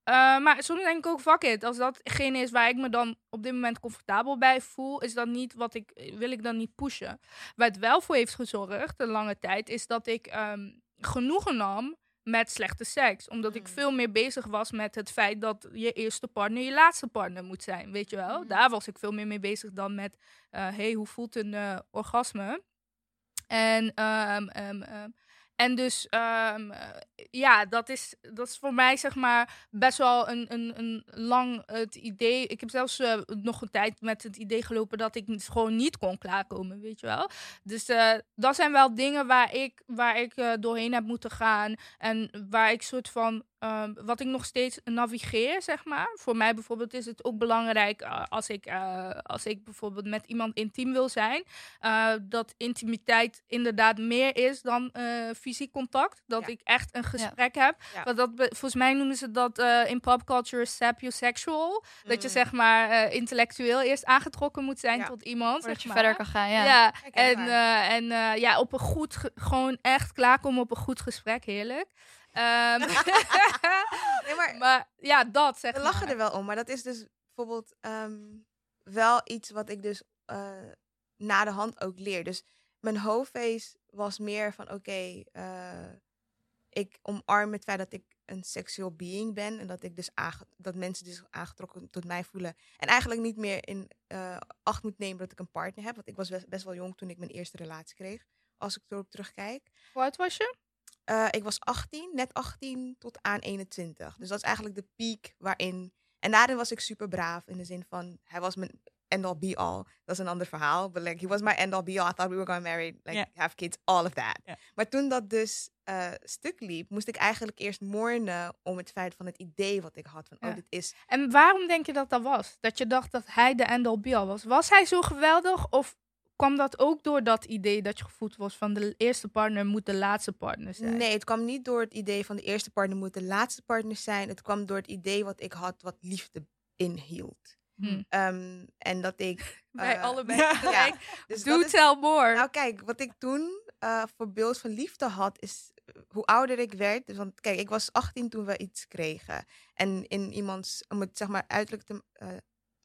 Eh, maar soms denk ik ook, fuck it. Als datgene is waar ik me dan op dit moment comfortabel bij voel, is dat niet wat ik, wil ik dan niet pushen. Waar het wel voor heeft gezorgd, een lange tijd, is dat ik ehm, genoegen nam met slechte seks. Omdat ik Mm. veel meer bezig was met het feit dat je eerste partner je laatste partner moet zijn. Weet je wel? Mhm. Daar was ik veel meer mee bezig dan met, eh hey, hoe voelt een eh, orgasme? En, ehm, en dus, ehm, eh, ja, dat is, dat is voor mij zeg maar best wel een, een, een lang het idee. Ik heb zelfs eh, nog een tijd met het idee gelopen dat ik gewoon niet kon klaarkomen, weet je wel. Dus eh, dat zijn wel dingen waar ik, waar ik eh, doorheen heb moeten gaan. En waar ik soort van, ehm, wat ik nog steeds navigeer, zeg maar. Voor mij bijvoorbeeld is het ook belangrijk eh, als, ik, eh, als ik bijvoorbeeld met iemand intiem wil zijn. eh, dat intimiteit inderdaad meer is dan fysiek contact. Dat Ja. ik echt een gesprek heb. Ja. Want dat, volgens mij noemen ze dat in popculture sapiosexual. Dat je Mm. zeg maar intellectueel eerst aangetrokken moet zijn tot iemand. Zeg je maar. verder kan gaan, ja. En, en ja, op een goed, ge- gewoon echt klaarkomen op een goed gesprek, heerlijk. Ehm, [LAUGHS] Nee, maar maar ja, dat zeg we lachen maar. er wel om, maar dat is dus bijvoorbeeld ehm, wel iets wat ik dus eh, na de hand ook leer. Dus mijn hoofdface was meer van oké, eh, ik omarm het feit dat ik een sexual being ben en dat ik dus dat mensen dus aangetrokken tot mij voelen en eigenlijk niet meer in eh, acht moet nemen dat ik een partner heb, want ik was best, best wel jong toen ik mijn eerste relatie kreeg. Als ik erop terugkijk. Hoe oud was je? Eh, ik was 18, net 18 tot aan 21. Dus dat is eigenlijk de piek waarin. En daarin was ik super braaf in de zin van hij was mijn end all be all. Dat is een ander verhaal. But like he was my end all be all. I thought we were going married, like have kids, all of that. Maar toen dat dus eh, stuk liep, moest ik eigenlijk eerst mournen om het feit van het idee wat ik had van Ja. oh dit is En waarom denk je dat dat was? Dat je dacht dat hij de end-all be-all was. Was hij zo geweldig of kwam dat ook door dat idee dat je gevoeld was van de eerste partner moet de laatste partner zijn? Nee, het kwam niet door het idee van de eerste partner moet de laatste partner zijn. Het kwam door het idee wat ik had wat liefde inhield. Hm. Ehm, en dat ik. [LAUGHS] Wij eh, allebei [LAUGHS] ja. [LAUGHS] tegelijk. dus Do is- tell more. Nou, kijk, wat ik toen eh, voor beeld van liefde had, is eh, hoe ouder ik werd. Dus, want kijk, ik was 18 toen we iets kregen. En in iemands, om het zeg maar uiterlijk te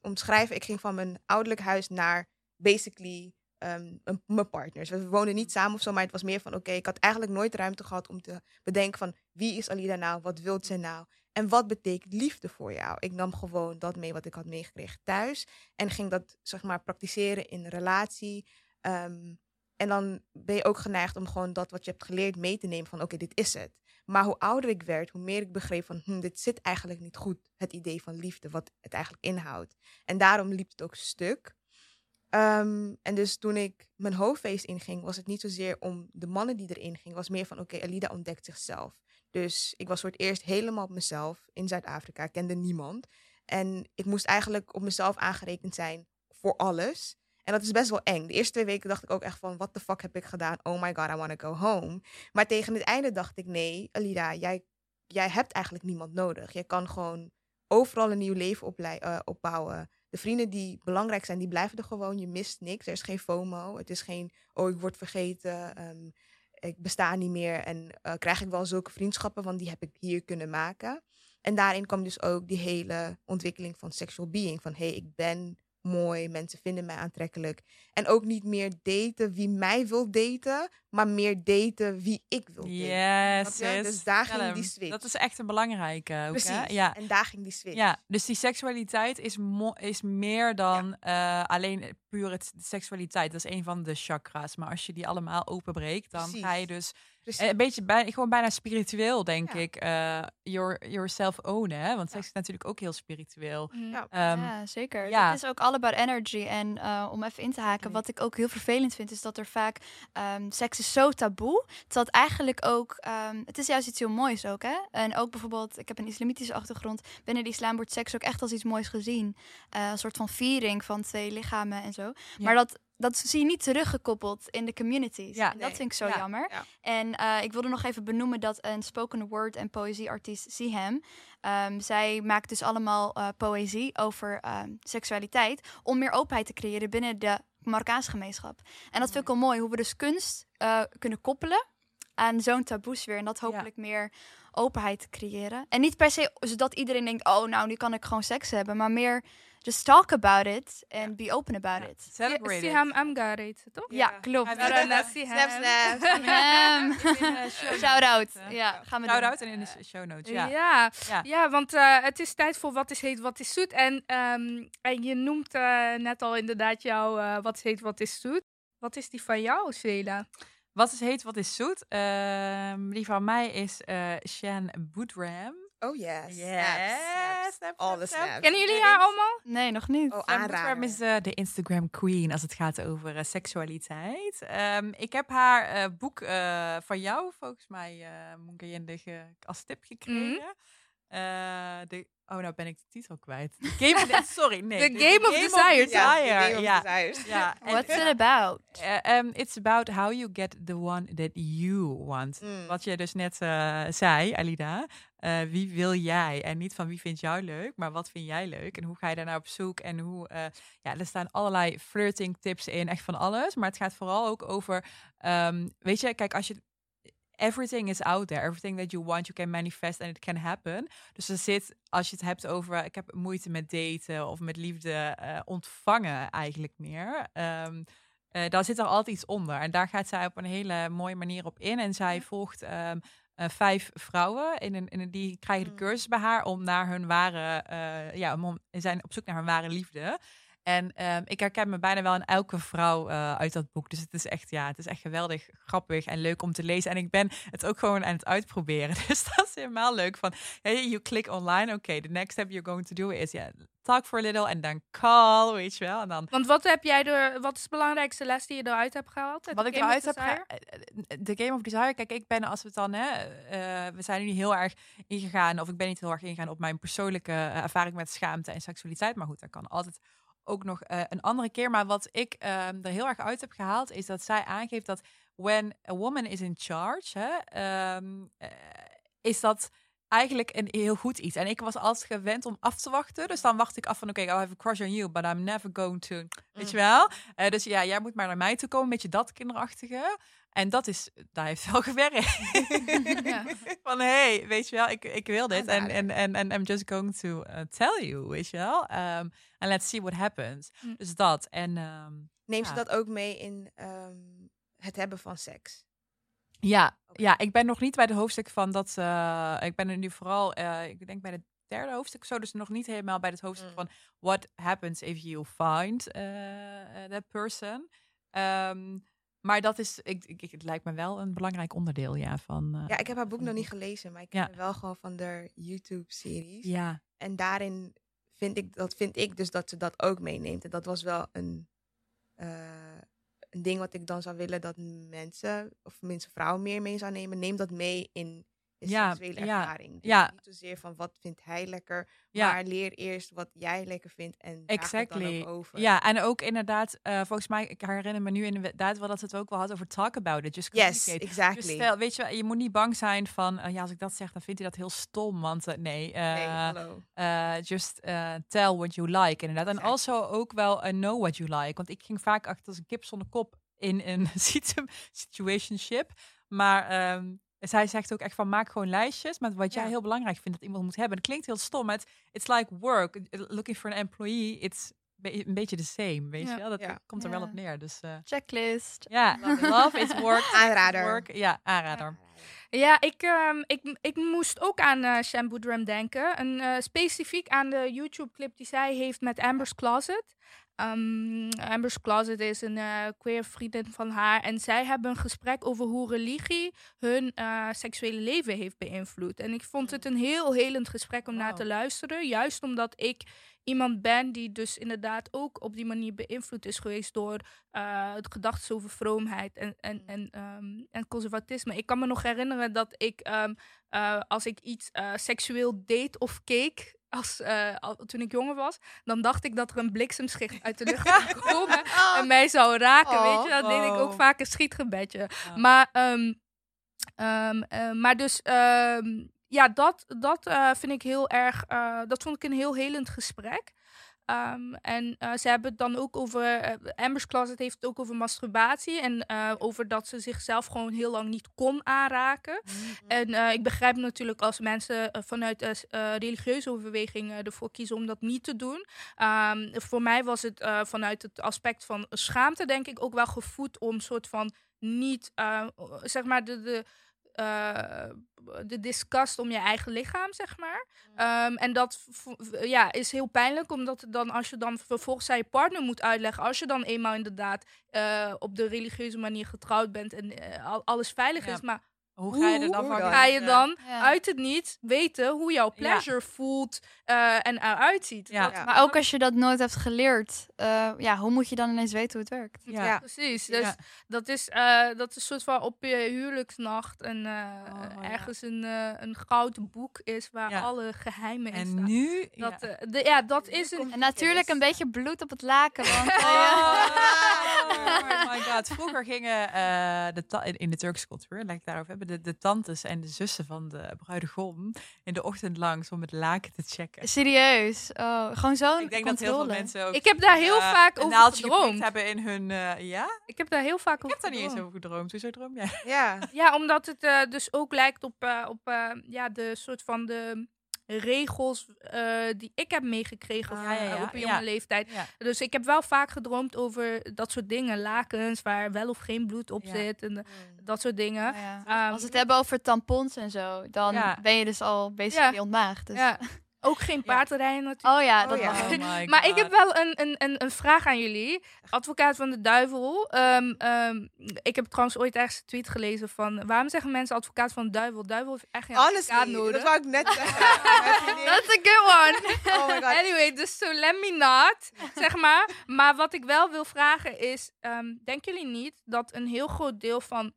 omschrijven, ik ging van mijn ouderlijk huis naar basically een- mijn partners. We woonden niet samen of zo, maar het was meer van, oké, ik had eigenlijk nooit ruimte gehad om te bedenken van, wie is Alida nou? Wat wil ze nou? En wat betekent liefde voor jou? Ik nam gewoon dat mee wat ik had meegekregen thuis. En ging dat, zeg maar, praktiseren in relatie. Ehm, en dan ben je ook geneigd om gewoon dat wat je hebt geleerd mee te nemen van oké, dit is het. Maar hoe ouder ik werd, hoe meer ik begreep van hm, dit zit eigenlijk niet goed. Het idee van liefde, wat het eigenlijk inhoudt. En daarom liep het ook stuk. Ehm, en dus toen ik mijn hoofdfeest inging, was het niet zozeer om de mannen die erin gingen. was meer van oké, Alida ontdekt zichzelf. Dus ik was voor het eerst helemaal op mezelf in Zuid-Afrika. Ik kende niemand. En ik moest eigenlijk op mezelf aangerekend zijn voor alles. En dat is best wel eng. De eerste twee weken dacht ik ook echt van, what the fuck heb ik gedaan? Oh my god, I want to go home. Maar tegen het einde dacht ik, nee, Alida, jij, jij hebt eigenlijk niemand nodig. Je kan gewoon overal een nieuw leven eh, opbouwen. De vrienden die belangrijk zijn, die blijven er gewoon. Je mist niks. Er is geen FOMO. Het is geen, oh, ik word vergeten. ehm, ik besta niet meer. En eh, krijg ik wel zulke vriendschappen, want die heb ik hier kunnen maken. En daarin kwam dus ook die hele ontwikkeling van sexual being. Van, hé, hey, ik ben mooi, mensen vinden mij aantrekkelijk. En ook niet meer daten wie mij wil daten, maar meer daten wie ik wil daten. Yes, je? sis. Dus daar Tell ging die switch. Dat is echt een belangrijke ook, Precies. hè? Ja. En daar ging die switch. Ja, dus die seksualiteit is, is meer dan eh, alleen puur het, de seksualiteit. Dat is een van de chakra's. Maar als je die allemaal openbreekt, dan Precies. ga je dus Precies. een beetje bij, gewoon bijna spiritueel, denk Ja. ik. eh your, yourself ownen, hè? Want seks is natuurlijk ook heel spiritueel. Mm. Ja. Ehm, ja, zeker. ja. Het is ook all about energy. En eh, om even in te haken, wat ik ook heel vervelend vind, is dat er vaak ehm, seks is zo taboe. Het eigenlijk ook, ehm, het is juist iets heel moois ook, hè? En ook bijvoorbeeld, ik heb een islamitische achtergrond. Binnen de islam wordt seks ook echt als iets moois gezien. Eh, een soort van viering van twee lichamen en zo. Maar dat, dat zie je niet teruggekoppeld in de communities. Ja. en dat Nee. vind ik zo Ja. jammer. Ja. En eh, ik wilde nog even benoemen dat een spoken word en poëzieartiest Siham, ehm, zij maakt dus allemaal eh, poëzie over ehm, seksualiteit om meer openheid te creëren binnen de Marokkaanse gemeenschap. En dat vind ik wel mooi, hoe we dus kunst eh, kunnen koppelen aan zo'n taboesfeer en dat hopelijk meer openheid te creëren. En niet per se zodat iedereen denkt, oh nou, nu kan ik gewoon seks hebben, maar meer just talk about it and be open about it. Celebrate Amgar heet ze, toch? Ja, klopt. Snap, snap. Siham. In de show Shout-out. notes, hè? Ja, gaan we Shout-out doen. en in de sh- show notes, Ja. ja. Want eh, het is tijd voor wat is heet, wat is zoet. En, ehm, en je noemt eh, net al inderdaad jouw eh, wat is heet, wat is zoet. Wat is die van jou, Svela? Wat is heet, wat is zoet? Ehm, die van mij is eh Shan Boodram. Oh yes. Yes. Snaps, snaps. Snap, All the snap. snaps. Kennen jullie haar allemaal? Nee, nog niet. Oh, is eh, de Instagram queen als het gaat over eh, seksualiteit. Ehm, ik heb haar eh, boek eh, van jou, volgens mij, eh Monkeyende, ge- als tip gekregen. Eh, de, oh, nou ben ik de titel kwijt. [LAUGHS] The Game of, sorry, nee. The Game of Desire. Desire. Game of Ja, Desires. ja. [LAUGHS] en- What's it [LAUGHS] about? Um, it's about how you get the one that you want. Mm. Wat je dus net eh, zei, Alida. Eh, wie wil jij? En niet van wie vindt jou leuk, maar wat vind jij leuk? En hoe ga je daar nou op zoek? En hoe, eh, ja, er staan allerlei flirting tips in, echt van alles. Maar het gaat vooral ook over, ehm, weet je, kijk, als je everything is out there. Everything that you want, you can manifest and it can happen. Dus er zit, als je het hebt over, ik heb moeite met daten of met liefde eh, ontvangen eigenlijk meer. Ehm eh, daar zit er altijd iets onder. En daar gaat zij op een hele mooie manier op in. En zij volgt ehm, eh, vijf vrouwen. In een, in een, die krijgen de Mm. cursus bij haar om naar hun ware, eh, ja, om- zijn op zoek naar hun ware liefde. En ehm, ik herken me bijna wel in elke vrouw eh, uit dat boek. Dus het is echt, ja, het is echt geweldig grappig en leuk om te lezen. En ik ben het ook gewoon aan het uitproberen. [LAUGHS] Dus dat is helemaal leuk. Van, hey, you click online. Oké, the next step you're going to do is, ja, talk for a little en dan call, weet je wel. En dan Want wat heb jij er, wat is de belangrijkste les die je eruit hebt gehaald? wat de ik eruit heb gehaald. De Game of Desire. Kijk, ik ben als we het dan, hè, eh, we zijn nu heel erg ingegaan, of ik ben niet heel erg ingegaan op mijn persoonlijke eh, ervaring met schaamte en seksualiteit. Maar goed, dat kan altijd ook nog eh, een andere keer. Maar wat ik ehm, er heel erg uit heb gehaald, is dat zij aangeeft dat when a woman is in charge, hè, ehm, eh, is dat eigenlijk een heel goed iets. En ik was altijd gewend om af te wachten. Dus dan wacht ik af van, oké, I have a crush on you, but I'm never going to... Weet je wel? Eh, dus ja, jij moet maar naar mij toe komen, met je dat kinderachtige. En dat is, daar heeft wel [LAUGHS] gewerkt. Ja. Van, hey, weet je wel, ik, ik wil dit. En en en en I'm just going to uh, tell you, weet je wel. Um, and let's see what happens. Mm. Dus dat. En ehm, Neem ze dat ook mee in ehm, het hebben van seks? ja, ja, ik ben nog niet bij het hoofdstuk van dat... eh, ik ben er nu vooral, eh, ik denk bij het derde hoofdstuk of zo. Dus nog niet helemaal bij het hoofdstuk Mm. van... What happens if you find eh, that person? Ehm, maar dat is, ik, ik, het lijkt me wel een belangrijk onderdeel, ja, van... eh, Ja, ik heb haar boek nog niet gelezen, maar ik ken Ja. wel gewoon van de YouTube-series. Ja, En daarin vind ik, dat vind ik dus dat ze dat ook meeneemt. En dat was wel een, eh, een ding wat ik dan zou willen dat mensen, of mensen vrouwen meer mee zou nemen. Neem dat mee in de Ja, seksuele ja, ervaring. Dus ja. Niet zozeer van wat vindt hij lekker, Ja. maar leer eerst wat jij lekker vindt en het Exactly. dan ook over. Ja, en ook inderdaad, eh, volgens mij, ik herinner me nu inderdaad wel dat het ook wel had over talk about it. Just Yes. Dus exactly. stel, weet je, je moet niet bang zijn van, eh, ja, als ik dat zeg, dan vindt hij dat heel stom. Want eh, nee, nee, hallo. just tell what you like, inderdaad. En Exactly. also ook wel uh, know what you like. Want ik ging vaak achter als een kip zonder kop in een [LAUGHS] situ- situationship. Maar ehm, zij zegt ook echt van, maak gewoon lijstjes met wat jij Ja. heel belangrijk vindt dat iemand moet hebben. Het klinkt heel stom, maar het it's like work. Looking for an employee, it's een beetje the same, weet Ja. je wel? Dat Ja. komt er wel op neer. Dus eh, Checklist. ja, Love love is work. [LAUGHS] Aanrader. Work, ja, aanrader. Ja, ik, ehm, ik, ik moest ook aan eh Shan Boodram denken. Een, eh, specifiek aan de YouTube-clip die zij heeft met Amber's Closet. Ehm, Amber's Closet is een eh, queer vriendin van haar. En zij hebben een gesprek over hoe religie hun eh, seksuele leven heeft beïnvloed. En ik vond het een heel helend gesprek om naar Wauw. te luisteren. Juist omdat ik iemand ben die dus inderdaad ook op die manier beïnvloed is geweest door eh, het gedachten over vroomheid en, en, en, ehm, en conservatisme. Ik kan me nog herinneren dat ik, ehm, eh, als ik iets seksueel deed of keek, als, eh, al- toen ik jonger was, dan dacht ik dat er een bliksemschicht uit de lucht [LAUGHS] zou komen [LAUGHS] en mij zou raken. Oh, weet je, dan deed ik ook wow. vaak een schietgebedje. Maar, eh, maar dus, ehm, ja, dat, dat eh, vind ik heel erg, dat vond ik een heel helend gesprek. Ehm, en eh, ze hebben het dan ook over, eh, Amber's Closet heeft het ook over masturbatie en eh, over dat ze zichzelf gewoon heel lang niet kon aanraken. En eh, ik begrijp natuurlijk als mensen vanuit religieuze overweging eh, ervoor kiezen om dat niet te doen. Ehm, voor mij was het vanuit het aspect van schaamte, denk ik, ook wel gevoed om soort van niet, zeg maar, de. de eh, de disgust om je eigen lichaam, zeg maar. Ehm, en dat ja, is heel pijnlijk, omdat het dan als je dan vervolgens aan je partner moet uitleggen, als je dan eenmaal inderdaad eh, op de religieuze manier getrouwd bent en eh, al- alles veilig Ja. is, maar Hoe ga je er dan van dan? ga je genieten? dan Ja. uit het niet weten hoe jouw pleasure voelt eh, en eruit ziet. Ja. Dat- Maar ook als je dat nooit hebt geleerd, eh, ja, hoe moet je dan ineens weten hoe het werkt? Ja. Ja. Precies. Dus Ja. dat, is, eh, dat is een soort van op je huwelijksnacht en eh, Oh, ja. ergens een, eh, een gouden boek is waar Ja. alle geheimen in En staan. nu... Dat, ja. de, ja, dat is een. En natuurlijk een beetje bloed op het laken, want Oh [LAUGHS] my god. Vroeger gingen eh, de in de Turkse cultuur, laat ik het daarover hebben, de, de tantes en de zussen van de bruidegom in de ochtend langs om het laken te checken. serieus. Oh, gewoon zo'n Ik denk dat heel veel mensen ook Ik heb daar heel eh, vaak een over gedroomd. hebben in hun... eh, ja? Ik heb daar heel vaak Ik over heb daar niet eens gedroomd. over gedroomd. Hoezo droom jij? Ja. Ja, omdat het eh, dus ook lijkt op, eh, op eh, ja, de soort van de regels eh, die ik heb meegekregen Ah, van, ja, ja, op een ja. jonge leeftijd. Dus ik heb wel vaak gedroomd over dat soort dingen. Lakens waar wel of geen bloed op zit en eh, dat soort dingen. Ehm, Als we het hebben over tampons en zo, dan ben je dus al Ja. ontmaagd. Dus. Ja. [LAUGHS] Ook geen paardrijden natuurlijk. Oh ja, Oh dat ja. wel. [LAUGHS] Oh my Maar ik heb wel een, een, een, een vraag aan jullie. Advocaat van de duivel. Ehm, ehm, ik heb trouwens ooit ergens een tweet gelezen van... Waarom zeggen mensen advocaat van de duivel? Duivel heeft echt geen advocaat Honestly, nodig. dat wou ik net [LAUGHS] zeggen. That's a good one. [LAUGHS] Oh my god. Anyway, dus so let me not, zeg maar. Maar wat ik wel wil vragen is, ehm, denken jullie niet dat een heel groot deel van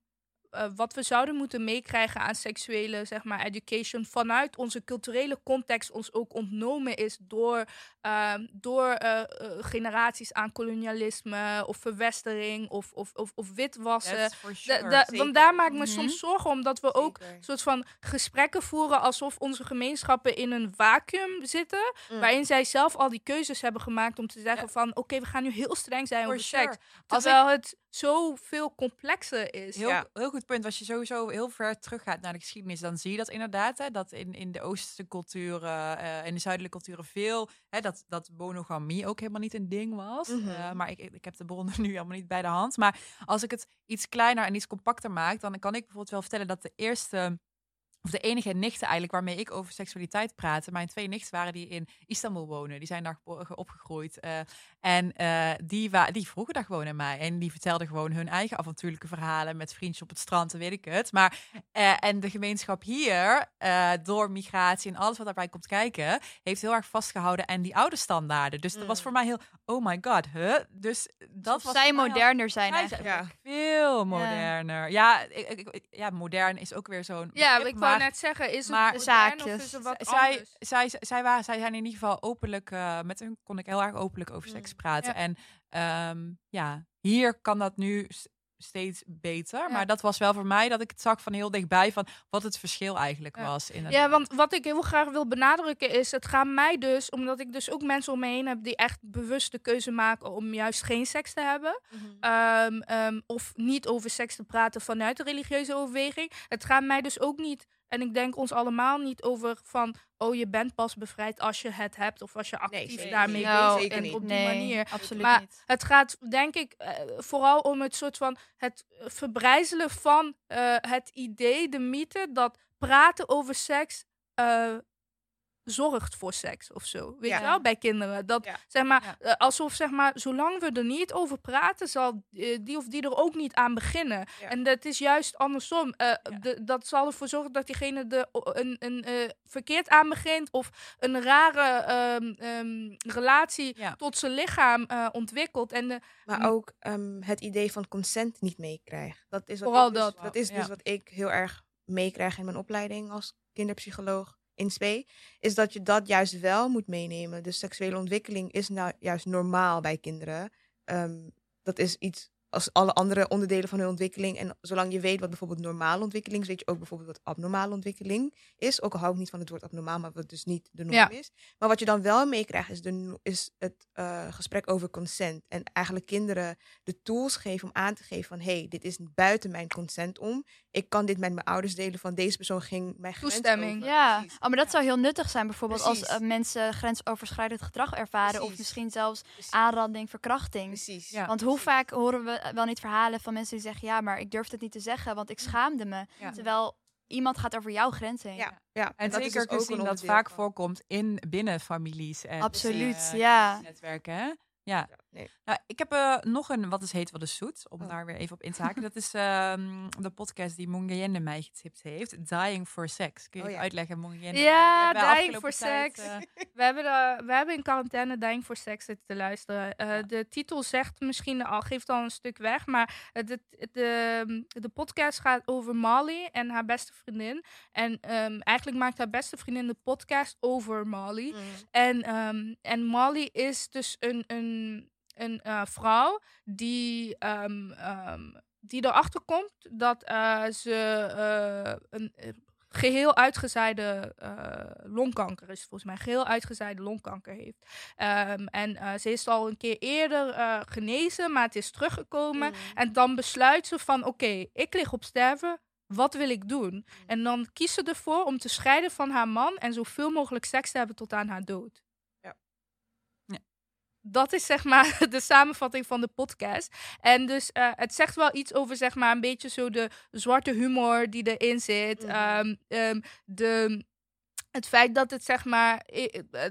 eh, wat we zouden moeten meekrijgen aan seksuele, zeg maar, education vanuit onze culturele context ons ook ontnomen is door, ehm, door eh, eh, generaties aan kolonialisme of verwestering of, of, of, of witwassen. Da- sure. da- want daar maak ik me Mhm. soms zorgen om dat we ook Zeker. soort van gesprekken voeren alsof onze gemeenschappen in een vacuüm zitten. Mm. Waarin zij zelf al die keuzes hebben gemaakt om te zeggen van oké, we gaan nu heel streng zijn over sure. seks. Als Terwijl het zoveel complexer is. Heel, Ja. heel goed punt. Als je sowieso heel ver teruggaat naar de geschiedenis, dan zie je dat inderdaad. Hè, dat in, in de Oosterse culturen en in de zuidelijke culturen veel. Hè, dat, dat monogamie ook helemaal niet een ding was. Mhm. Eh, maar ik, ik heb de bronnen [LAUGHS] nu allemaal niet bij de hand. Maar als ik het iets kleiner en iets compacter maak, dan kan ik bijvoorbeeld wel vertellen dat de eerste. Of de enige nichten eigenlijk waarmee ik over seksualiteit praatte. Mijn twee nichten waren die in Istanbul wonen. Die zijn daar opgegroeid. eh, en eh, die, die vroegen daar gewoon aan mij. En die vertelden gewoon hun eigen avontuurlijke verhalen met vriendjes op het strand en weet ik het. Maar, eh, en de gemeenschap hier, door migratie en alles wat daarbij komt kijken, heeft heel erg vastgehouden aan die oude standaarden. Dus dat was Mm. voor mij heel, oh my god, huh? Dus dat was zij moderner zijn zij eigenlijk. Ja. veel moderner. Ja, ik, ik, ik- ja, modern is ook weer zo'n. Ja, ik wou net zeggen, is het maar- modern Zaakjes. of is wat zij, anders? zij, zij, waren, zij zijn in ieder geval openlijk, eh, met hun kon ik heel erg openlijk over seks Mm. praten. Ja. En ehm, ja, hier kan dat nu steeds beter. Ja. Maar dat was wel voor mij dat ik het zag van heel dichtbij van wat het verschil eigenlijk Ja. was. In Ja, want wat ik heel graag wil benadrukken is, het gaat mij dus, omdat ik dus ook mensen om me heen heb die echt bewust de keuze maken om juist geen seks te hebben. Mhm. Ehm, ehm, of niet over seks te praten vanuit de religieuze overweging. Het gaat mij dus ook niet, en ik denk ons allemaal niet over van, oh je bent pas bevrijd als je het hebt of als je actief daarmee bezig Zeker bent op die nee, manier. absoluut Maar niet. Het gaat, denk ik, eh, vooral om het soort van het verbrijzelen van eh, het idee, de mythe, dat praten over seks eh, zorgt voor seks of zo. Weet Ja. je wel, bij kinderen. Dat, Ja. zeg maar, Ja. eh, alsof, zeg maar, zolang we er niet over praten, zal eh, die of die er ook niet aan beginnen. Ja. En dat is juist andersom. Eh, Ja. de- dat zal ervoor zorgen dat diegene er o- een, een eh, verkeerd aan begint of een rare ehm, ehm, relatie Ja. tot zijn lichaam eh, ontwikkelt. En de, Maar ook ehm, het idee van consent niet meekrijgt. Dat is wat Vooral dus- dat. Dat is dus wat ik heel erg meekrijg in mijn opleiding als kinderpsycholoog in SP. Is dat je dat juist wel moet meenemen. Dus seksuele ontwikkeling is nou juist normaal bij kinderen. Ehm, dat is iets als alle andere onderdelen van hun ontwikkeling. En zolang je weet wat bijvoorbeeld normale ontwikkeling is, weet je ook bijvoorbeeld wat abnormale ontwikkeling is. Ook al hou ik niet van het woord abnormaal, maar wat dus niet de norm Ja. is. Maar wat je dan wel meekrijgt, is, de, is het eh, gesprek over consent. En eigenlijk kinderen de tools geven om aan te geven van... hé, hey, dit is buiten mijn consent om. Ik kan dit met mijn ouders delen van deze persoon ging mijn grens Toestemming. over. Ja, Precies. oh, maar dat zou heel nuttig zijn bijvoorbeeld als eh, mensen grensoverschrijdend gedrag ervaren of misschien zelfs Precies. aanranding, verkrachting. Precies. Ja. Want hoe vaak horen we wel niet verhalen van mensen die zeggen ja, maar ik durfde het niet te zeggen, want ik schaamde me. Ja. Terwijl iemand gaat over jouw grens heen. Ja, ja. En, dat is zeker dus ook een dat vaak van- voorkomt in binnen families en Absoluut, eh, ja. netwerken. Hè? Ja. Nee. Nou, ik heb eh, nog een Wat is heet, wat is zoet, om Oh. daar weer even op in te haken. [LAUGHS] Dat is ehm, de podcast die Mongayende mij getipt heeft, Dying for Sex. Kun je Oh, ja. uitleggen, Mongayende? Ja, Dying for tijd, Sex. eh, [LAUGHS] We hebben, de, we hebben in quarantaine Dying for Sex zitten te luisteren. Eh, Ja. De titel zegt misschien al, geeft al een stuk weg. Maar het- de, de podcast gaat over Molly en haar beste vriendin. En ehm, eigenlijk maakt haar beste vriendin de podcast over Molly. Mm. En, ehm, en Molly is dus een, een, een eh, vrouw die, ehm, ehm, die erachter komt dat eh, ze eh, een eh, geheel uitgezaaide longkanker is, volgens mij. Geheel uitgezaaide longkanker heeft. Ehm, en ze is al een keer eerder genezen, maar het is teruggekomen. Mm. En dan besluit ze van, oké, ik lig op sterven. Wat wil ik doen? En dan kiest ze ervoor om te scheiden van haar man en zoveel mogelijk seks te hebben tot aan haar dood. Dat is zeg maar [LAUGHS] de samenvatting van de podcast. En dus eh, het zegt wel iets over zeg maar een beetje zo de zwarte humor die erin zit. Mhm. Ehm, ehm, de, het feit dat het zeg maar,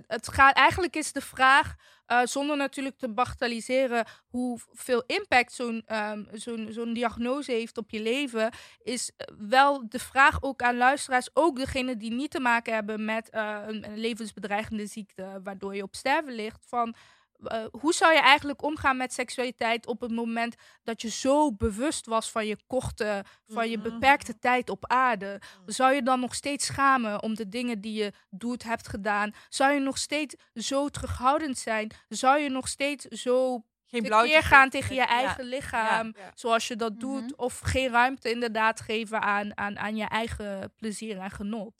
het- gaat eigenlijk is de vraag, eh, zonder natuurlijk te bagatelliseren hoeveel impact zo'n ehm, zo'n zo'n diagnose heeft op je leven, is eh, wel de vraag ook aan luisteraars, ook degene die niet te maken hebben met een, een levensbedreigende ziekte, waardoor je op sterven ligt, van eh, hoe zou je eigenlijk omgaan met seksualiteit op het moment dat je zo bewust was van je korte, van je Mhm. beperkte tijd op aarde? Zou je dan nog steeds schamen om de dingen die je doet, hebt gedaan? Zou je nog steeds zo terughoudend zijn? Zou je nog steeds zo geen gaan tegen je ja. eigen lichaam, Ja. zoals je dat Mhm. doet? Of geen ruimte inderdaad geven aan, aan, aan je eigen plezier en genot?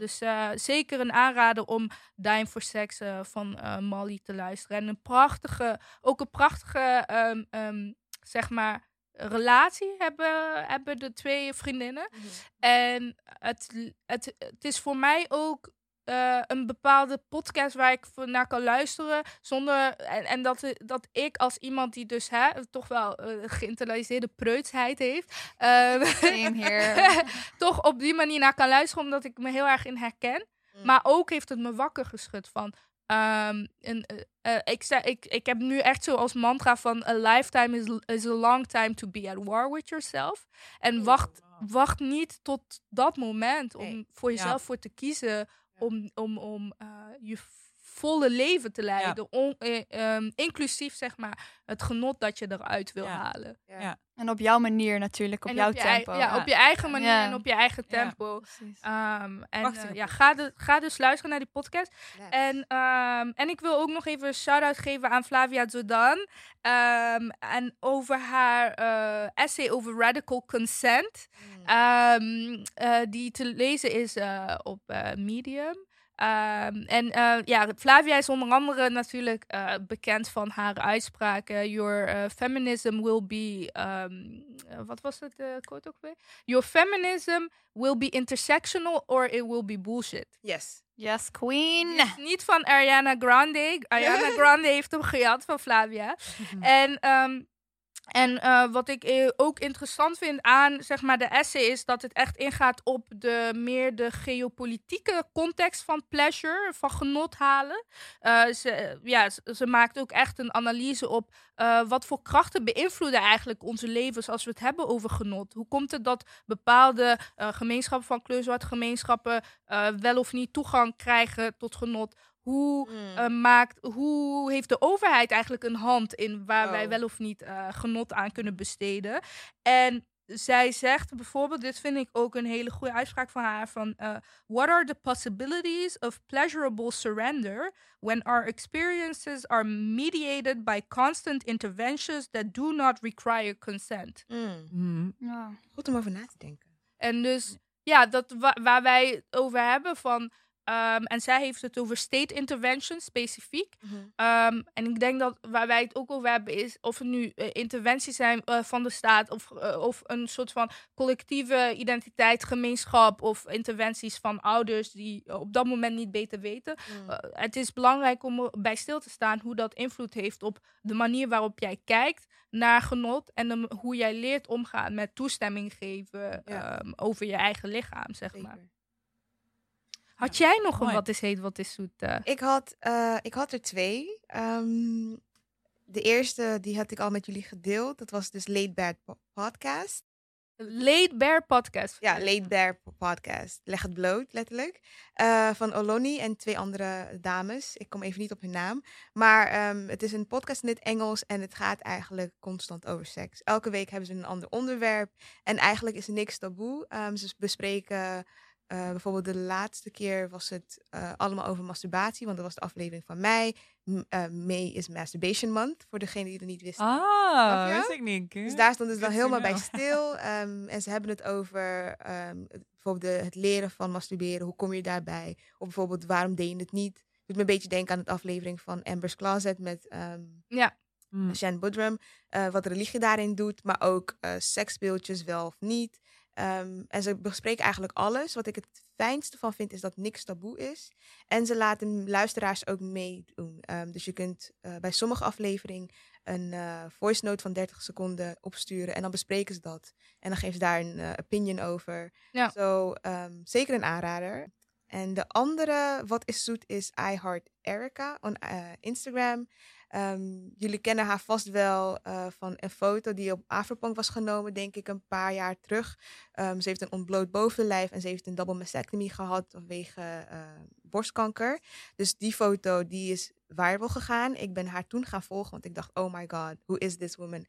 Dus eh, zeker een aanrader om Dying for Sex eh, van eh, Molly te luisteren. En een prachtige, ook een prachtige, ehm, ehm, zeg maar, relatie hebben, hebben de twee vriendinnen. Mhm. En het, het, het is voor mij ook eh, een bepaalde podcast waar ik voor naar kan luisteren. Zonder, en, en dat, dat ik als iemand die dus hè, toch wel eh, geïnternaliseerde preutsheid heeft. here. [LAUGHS] toch op die manier naar kan luisteren, omdat ik me heel erg in herken. Mm. Maar ook heeft het me wakker geschud van. ehm, eh, eh, ik, zei, ik, ik heb nu echt zo als mantra van a lifetime is, is a long time to be at war with yourself. En wacht, wacht niet tot dat moment om Nee. voor Ja. jezelf voor te kiezen om, om, om eh, je volle leven te leiden. On- eh, ehm, inclusief zeg maar het genot dat je eruit wil Ja. halen. Ja. Ja. En op jouw manier natuurlijk, op en jouw op je, ei- tempo. ja, op je eigen manier Ja. en op je eigen tempo. Ehm, en eh, ja, ga, de, ga dus luisteren naar die podcast. En, ehm, en ik wil ook nog even een shout-out geven aan Flavia Zodan. Ehm, en over haar eh, essay over radical consent. Mm. ehm, eh, die te lezen is eh, op eh, Medium. Ehm, en eh, ja, Flavia is onder andere natuurlijk eh, bekend van haar uitspraken. Your eh, feminism will be. ehm, eh, wat was het uh, quote ook weer? Your feminism will be intersectional or it will be bullshit. Yes. Yes, queen. Niet van Ariana Grande. Ariana [LAUGHS] Grande heeft hem gejat van Flavia. [LAUGHS] en, ehm, En eh, wat ik eh, ook interessant vind aan zeg maar, de essay is dat het echt ingaat op de meer de geopolitieke context van pleasure, van genot halen. Eh, ze, ja, ze, maakt ook echt een analyse op wat voor krachten beïnvloeden eigenlijk onze levens als we het hebben over genot. Hoe komt het dat bepaalde gemeenschappen van kleurzwart gemeenschappen wel of niet toegang krijgen tot genot? Hoe Mm. eh, maakt, hoe heeft de overheid eigenlijk een hand in waar wij Oh. wel of niet eh, genot aan kunnen besteden? En zij zegt bijvoorbeeld, dit vind ik ook een hele goede uitspraak van haar, van eh, What are the possibilities of pleasurable surrender when our experiences are mediated by constant interventions that do not require consent? Mm. Mhm. Ja. Goed om over na te denken. En dus, ja, dat wa- waar wij het over hebben van, ehm, en zij heeft het over state intervention specifiek. Ehm, en ik denk dat waar wij het ook over hebben is of het nu eh, interventies zijn eh, van de staat of, eh, of een soort van collectieve identiteit, gemeenschap of interventies van ouders die op dat moment niet beter weten. Mm. Het is belangrijk om bij stil te staan hoe dat invloed heeft op de manier waarop jij kijkt naar genot en de- hoe jij leert omgaan met toestemming geven Ja. ehm, over je eigen lichaam, zeg maar. Had jij nog een Mooi. wat is heet, wat is zoet? eh? Ik had, eh, ik had er twee. Ehm, de eerste, die had ik al met jullie gedeeld. Dat was dus Late Bad Po- Podcast. Laid Bear Podcast. Ja, Late Bear Po- Podcast. Leg het bloot, letterlijk. Eh, van Oloni en twee andere dames. Ik kom even niet op hun naam. Maar ehm, het is een podcast in het Engels en het gaat eigenlijk constant over seks. Elke week hebben ze een ander onderwerp. En eigenlijk is er niks taboe. Ehm, ze bespreken eh, bijvoorbeeld de laatste keer was het eh, allemaal over masturbatie. Want dat was de aflevering van mei. M- eh, May is Masturbation Month, voor degene die het niet wisten. Ah, wist ik niet. Dus daar stond het dan helemaal bij [LAUGHS] stil. Ehm, en ze hebben het over ehm, het- bijvoorbeeld de- het leren van masturberen. Hoe kom je daarbij? Of bijvoorbeeld waarom deed je het niet? Doet me een beetje denken aan de aflevering van Amber's Closet met ehm Ja. Mm. Shan Budrum. wat religie daarin doet, maar ook seksspeeltjes wel of niet. Ehm, en ze bespreken eigenlijk alles. Wat ik het fijnste van vind, is dat niks taboe is. En ze laten luisteraars ook meedoen. Ehm, dus je kunt eh, bij sommige afleveringen een eh, voice note van 30 seconden opsturen. En dan bespreken ze dat. En dan geven ze daar een eh, opinion over. Ja. Zo, ehm, zeker een aanrader. En de andere, wat is zoet, is I Heart Erica on eh, Instagram. Ehm, jullie kennen haar vast wel eh, van een foto die op Afropunk was genomen, denk ik, een paar jaar terug. Ehm, ze heeft een ontbloot bovenlijf en ze heeft een double mastectomy gehad vanwege eh, borstkanker. Dus die foto die is viral gegaan. Ik ben haar toen gaan volgen, want ik dacht, oh my god, who is this woman?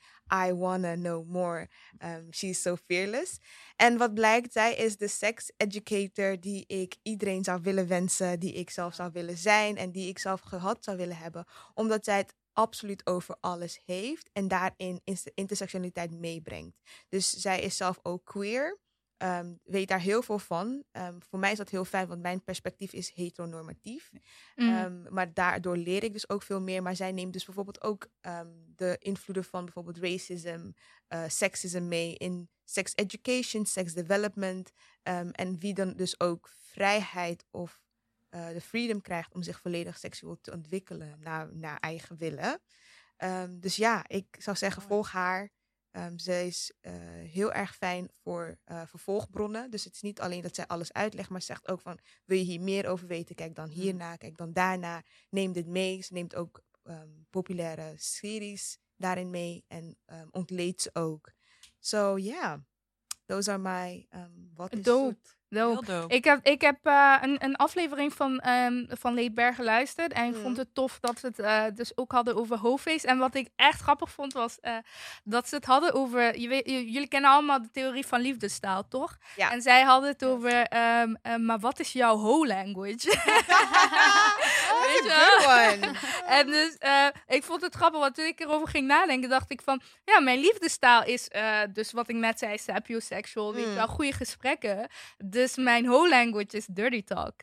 I wanna know more. Um, she's so fearless. En wat blijkt, zij is de sex educator die ik iedereen zou willen wensen, die ik zelf zou willen zijn en die ik zelf gehad zou willen hebben. Omdat zij het absoluut over alles heeft en daarin intersectionaliteit meebrengt. Dus zij is zelf ook queer. ehm, weet daar heel veel van. Ehm, voor mij is dat heel fijn, want mijn perspectief is heteronormatief. Mm. Ehm, maar daardoor leer ik dus ook veel meer. Maar zij neemt dus bijvoorbeeld ook de invloeden van bijvoorbeeld racism, eh sexism mee in sex education, sex development. en wie dan dus ook vrijheid of eh, de freedom krijgt om zich volledig seksueel te ontwikkelen naar, naar eigen willen. Ehm, dus ja, ik zou zeggen, volg haar. Ehm, zij is eh, heel erg fijn voor eh, vervolgbronnen. Dus het is niet alleen dat zij alles uitlegt, maar ze zegt ook van wil je hier meer over weten? Kijk dan hierna, kijk dan daarna. Neem dit mee. Ze neemt ook ehm, populaire series daarin mee en ehm, ontleedt ze ook. So yeah, those are my um, what is Dope. Dope. Heel dope. Ik heb, ik heb eh, een, een aflevering van, ehm van Leedberg geluisterd. En ik Mm. vond het tof dat ze het eh, dus ook hadden over hoofdfeest. En wat ik echt grappig vond was eh, dat ze het hadden over... Je weet, jullie kennen allemaal de theorie van liefdestaal, toch? Ja. En zij hadden het over... ehm, eh, maar wat is jouw hoe language? [LAUGHS] [LAUGHS] That's Weet je a wel? good one. [LAUGHS] En dus eh, ik vond het grappig, want toen ik erover ging nadenken, dacht ik van, ja, mijn liefdestaal is eh, dus wat ik net zei, sapiosexual, weet je Mm. wel, goede gesprekken. Dus mijn whole language is dirty talk.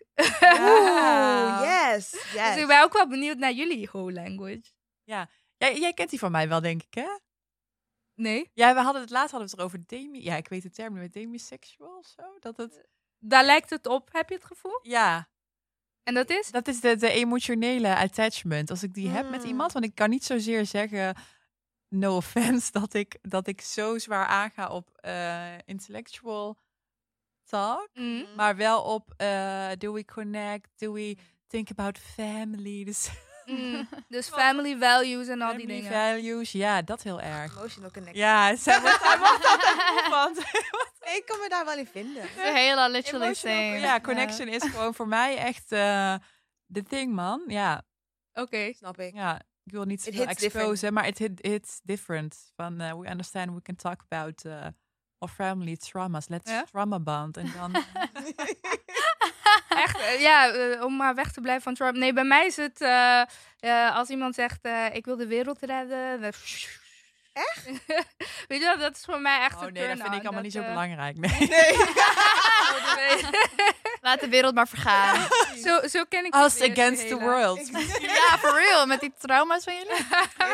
Oeh, yes, [LAUGHS] yes. Dus ik ben ook wel benieuwd naar jullie whole language. Jij, jij kent die van mij wel, denk ik, hè? Nee? Ja, we hadden het laatst hadden we het erover demi... Ja, ik weet de term niet, demisexual of zo? Dat het... Daar lijkt het op, heb je het gevoel? Ja, En dat is? dat is de, de emotionele attachment. Als ik die heb met Mm. iemand, want ik kan niet zozeer zeggen... no offense, [LAUGHS] dat ik, dat ik zo zwaar aanga op eh, intellectual talk. Mm. Maar wel op uh, do we connect, do we think about family, [LAUGHS] dus Mm. Dus family values en al die family dingen. values. Ja, dat heel erg. Emotional connection. Ja, zij wordt, wordt altijd. [LAUGHS] Ik kan me daar wel in vinden. Hele literally Emotional- same. Ja, connection is gewoon voor mij echt eh de thing, man. Ja, Oké. Snap ik. ja. Ik wil niet It veel exposen, maar it hit, it's different. Van, eh, we understand, we can talk about uh, our family traumas. Let's Ja? trauma bond. En dan... [LAUGHS] Echt, eh, ja, eh, om maar weg te blijven van Trump. Nee, bij mij is het eh, eh, als iemand zegt, eh, ik wil de wereld redden. Echt? [LAUGHS] Weet je wel, dat is voor mij echt oh een nee, dat vind ik allemaal niet zo eh, belangrijk. [LAUGHS] Nee. Nee. [LAUGHS] Laat de wereld maar vergaan. zo, zo ken ik Us het against the hele. world. ja, for real. Met die trauma's van jullie.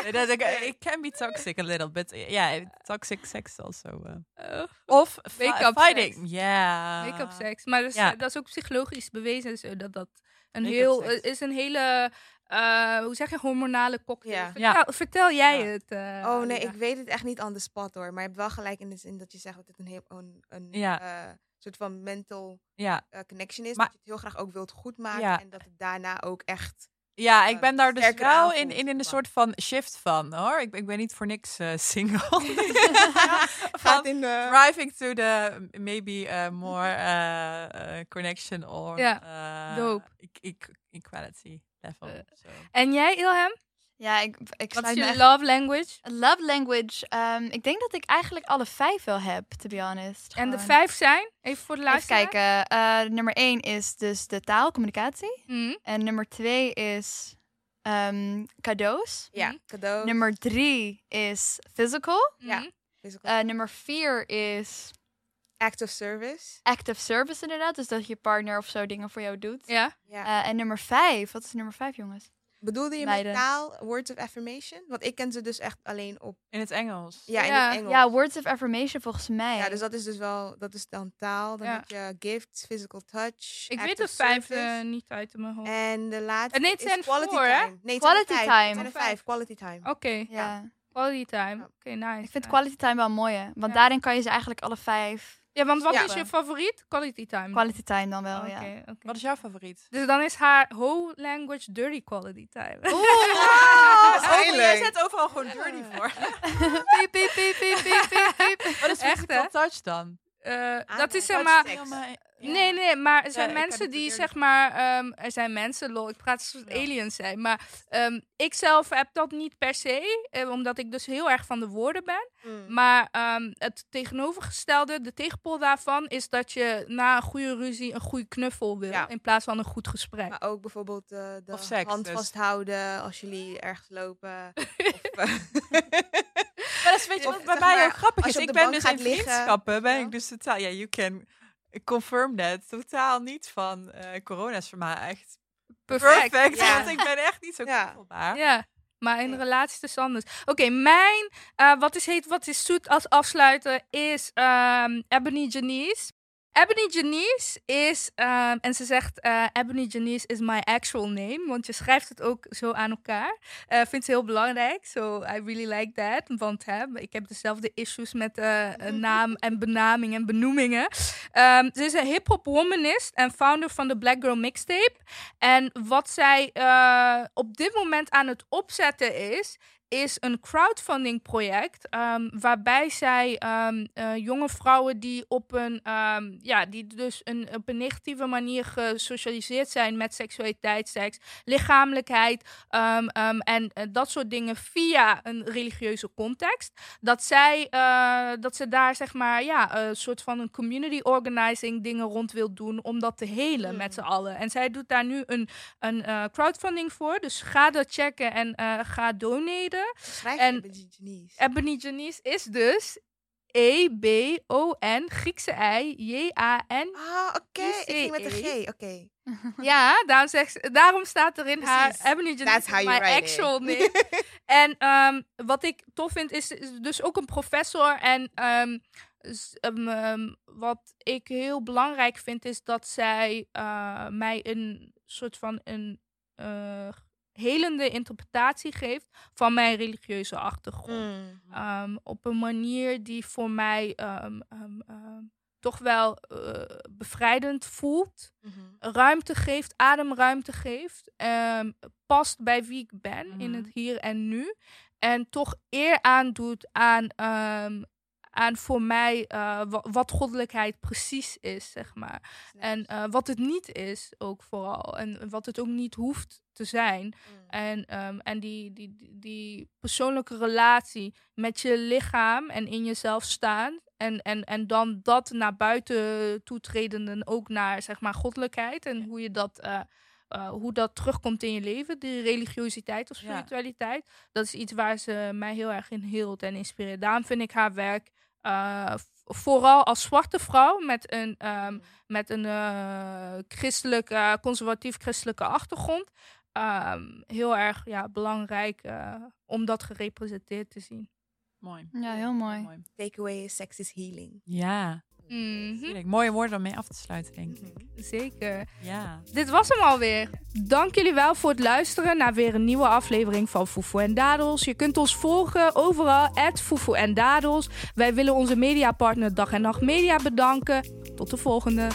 Nee, dat ik- it can be toxic a little bit. Ja, toxic sex also. uh. Oh, Of Make-up fighting. sex. Ja. Make-up seks. Maar dat is, Ja. dat is ook psychologisch bewezen zo, dat dat een heel, eh, is een hele, eh, hoe zeg je, hormonale cocktail. Ja. Vertel, Ja. vertel jij Ja. het. eh, Oh nee, ik weet het echt niet on the spot hoor. Maar je hebt wel gelijk in de zin dat je zegt dat het een, heel, een, een Ja. eh, soort van mental Ja. eh, connection is. Maar- dat je het heel graag ook wilt goedmaken. Ja. En dat het daarna ook echt... Ja, ik ben daar dus wel in, in, in een soort van shift van, hoor. Ik, ben- ik ben niet voor niks eh, single. [LAUGHS] [LAUGHS] Gaat in de... driving to the maybe uh, more uh, uh, connection or Ja, uh, dope. equality Eh, so. En jij, Ilham? Ja, ik, ik Wat is je echt... love language? Love language. ehm, ik denk dat ik eigenlijk alle vijf wel heb, to be honest. En de vijf zijn? Even voor de Even laatste. kijken. eh, nummer één is dus de taal, communicatie. Mhm. En nummer twee is ehm, cadeaus. Ja, Mhm. cadeau. Nummer drie is physical. Ja. Mhm. physical. Eh, nummer vier is Act of service. active service inderdaad. Dus dat je partner of zo dingen voor jou doet. Ja. Ja. Eh, en nummer vijf, wat is nummer vijf jongens? Bedoelde je meiden. met taal words of affirmation? Want ik ken ze dus echt alleen op... In het Engels. Ja, in Ja. het Engels. Ja, words of affirmation volgens mij. Ja, dus dat is dus wel... Dat is dan taal. Dan Ja. heb je gifts, physical touch, Ik act weet de vijfde service. niet uit mijn hoofd. En de laatste Eh, nee, het is zijn quality voor, hè? time. Nee, het zijn Quality vijf. time. Het zijn vijf. Quality time. Oké, ja. ja. quality time. Oké, nice. Ik vind nice. quality time wel mooi, hè? Want daarin kan je ze eigenlijk alle vijf Ja, want wat Ja. is je favoriet? Quality time. quality time dan wel, Oké, ja. oké. Wat is jouw favoriet? Dus dan is haar whole language dirty quality time. Oh, [LAUGHS] jij zet overal gewoon dirty voor. [LAUGHS] piep, piep, piep, piep, piep, piep. Wat is Echt, touch dan? Eh, Ah, dat is zeg maar... Nee, nee, maar er zijn heb mensen die zeg maar... ehm, er zijn mensen, lol, ik praat alsof het Ja. aliens zijn. Maar ehm, ik zelf heb dat niet per se. eh, omdat ik dus heel erg van de woorden ben. Mm. Maar ehm, het tegenovergestelde, de tegenpol daarvan... is dat je na een goede ruzie een goede knuffel wil. Ja. In plaats van een goed gesprek. Maar ook bijvoorbeeld eh, de Of seks, hand dus. vasthouden als jullie ergens lopen. [LAUGHS] of, eh, Maar dat is weet je Of, wat bij mij ook grappig als is. Ik ben dus in liggen, vriendschappen, ben ja. ik dus totaal... Ja, you can confirm that. Totaal niet van eh corona is voor mij echt Perfect. perfect. Ja. Want ik ben echt niet zo Ja. Ja, maar in relatie is anders. Oké, mijn eh, wat is heet, wat is zoet als afsluiter is ehm Ebony Janice. Ebony Janice is, ehm, en ze zegt, eh Ebony Janice is my actual name, want je schrijft het ook zo aan elkaar. Eh vindt ze heel belangrijk, so I really like that, want hè, ik heb dezelfde issues met een naam en benaming en benoemingen. Ehm, ze is een hip-hop womanist en founder van de Black Girl Mixtape. En wat zij op dit moment aan het opzetten is, is een crowdfunding project. ehm, waarbij zij ehm, eh, jonge vrouwen die op een, ehm, ja, die dus een, op een negatieve manier gesocialiseerd zijn met seksualiteit, seks, lichamelijkheid en eh, dat soort dingen via een religieuze context. Dat zij, eh, dat ze daar zeg maar, ja, een soort van een community organizing dingen rond wil doen om dat te helen Hmm. met z'n allen. En zij doet daar nu een, een crowdfunding voor. Dus ga dat checken en ga doneren. Schrijf En- Ebony Janice. Ebony Janice is dus E-B-O-N, Griekse I, J-A-N. Ah, oké. Ik ging met een. G. Oké. [LAUGHS] Ja, daarom, zegt ze- daarom staat erin haar Precies. Ebony Janice my actual [LAUGHS] name. en ehm, wat ik tof vind, is, is dus ook een professor. En ehm, ehm, wat ik heel belangrijk vind, is dat zij eh, mij een soort van een. eh, helende interpretatie geeft van mijn religieuze achtergrond. Mm. Ehm, op een manier die voor mij ehm, ehm, toch wel eh, bevrijdend voelt. Mhm. Ruimte geeft, ademruimte geeft. past bij wie ik ben in Mhm. het hier en nu. En toch eer aandoet aan, aan voor mij eh, wa- wat goddelijkheid precies is, zeg maar. En eh, wat het niet is ook vooral. En wat het ook niet hoeft te zijn. Mm. En, ehm, en die, die, die, die persoonlijke relatie met je lichaam en in jezelf staan. En, en, en dan dat naar buiten toetreden en ook naar zeg maar goddelijkheid. En hoe je dat, eh, hoe dat terugkomt in je leven. Die religiositeit of Ja. spiritualiteit. Dat is iets waar ze mij heel erg in hield en inspireert. Daarom vind ik haar werk eh, vooral als zwarte vrouw met een, ehm, Mm. met een eh, christelijk, eh, conservatief-christelijke achtergrond. ehm, heel erg ja, belangrijk om dat gerepresenteerd te zien. Mooi. Ja, heel mooi. Mooi. Takeaway is sex is healing. Ja, Mhm, heerlijk. mooie woorden om mee af te sluiten, denk ik. Mhm. Zeker. Ja. Dit was hem alweer. Dank jullie wel voor het luisteren naar weer een nieuwe aflevering van Foefo en Dadels. Je kunt ons volgen overal, at en Dadels. Wij willen onze mediapartner Dag en Nacht Media bedanken. Tot de volgende.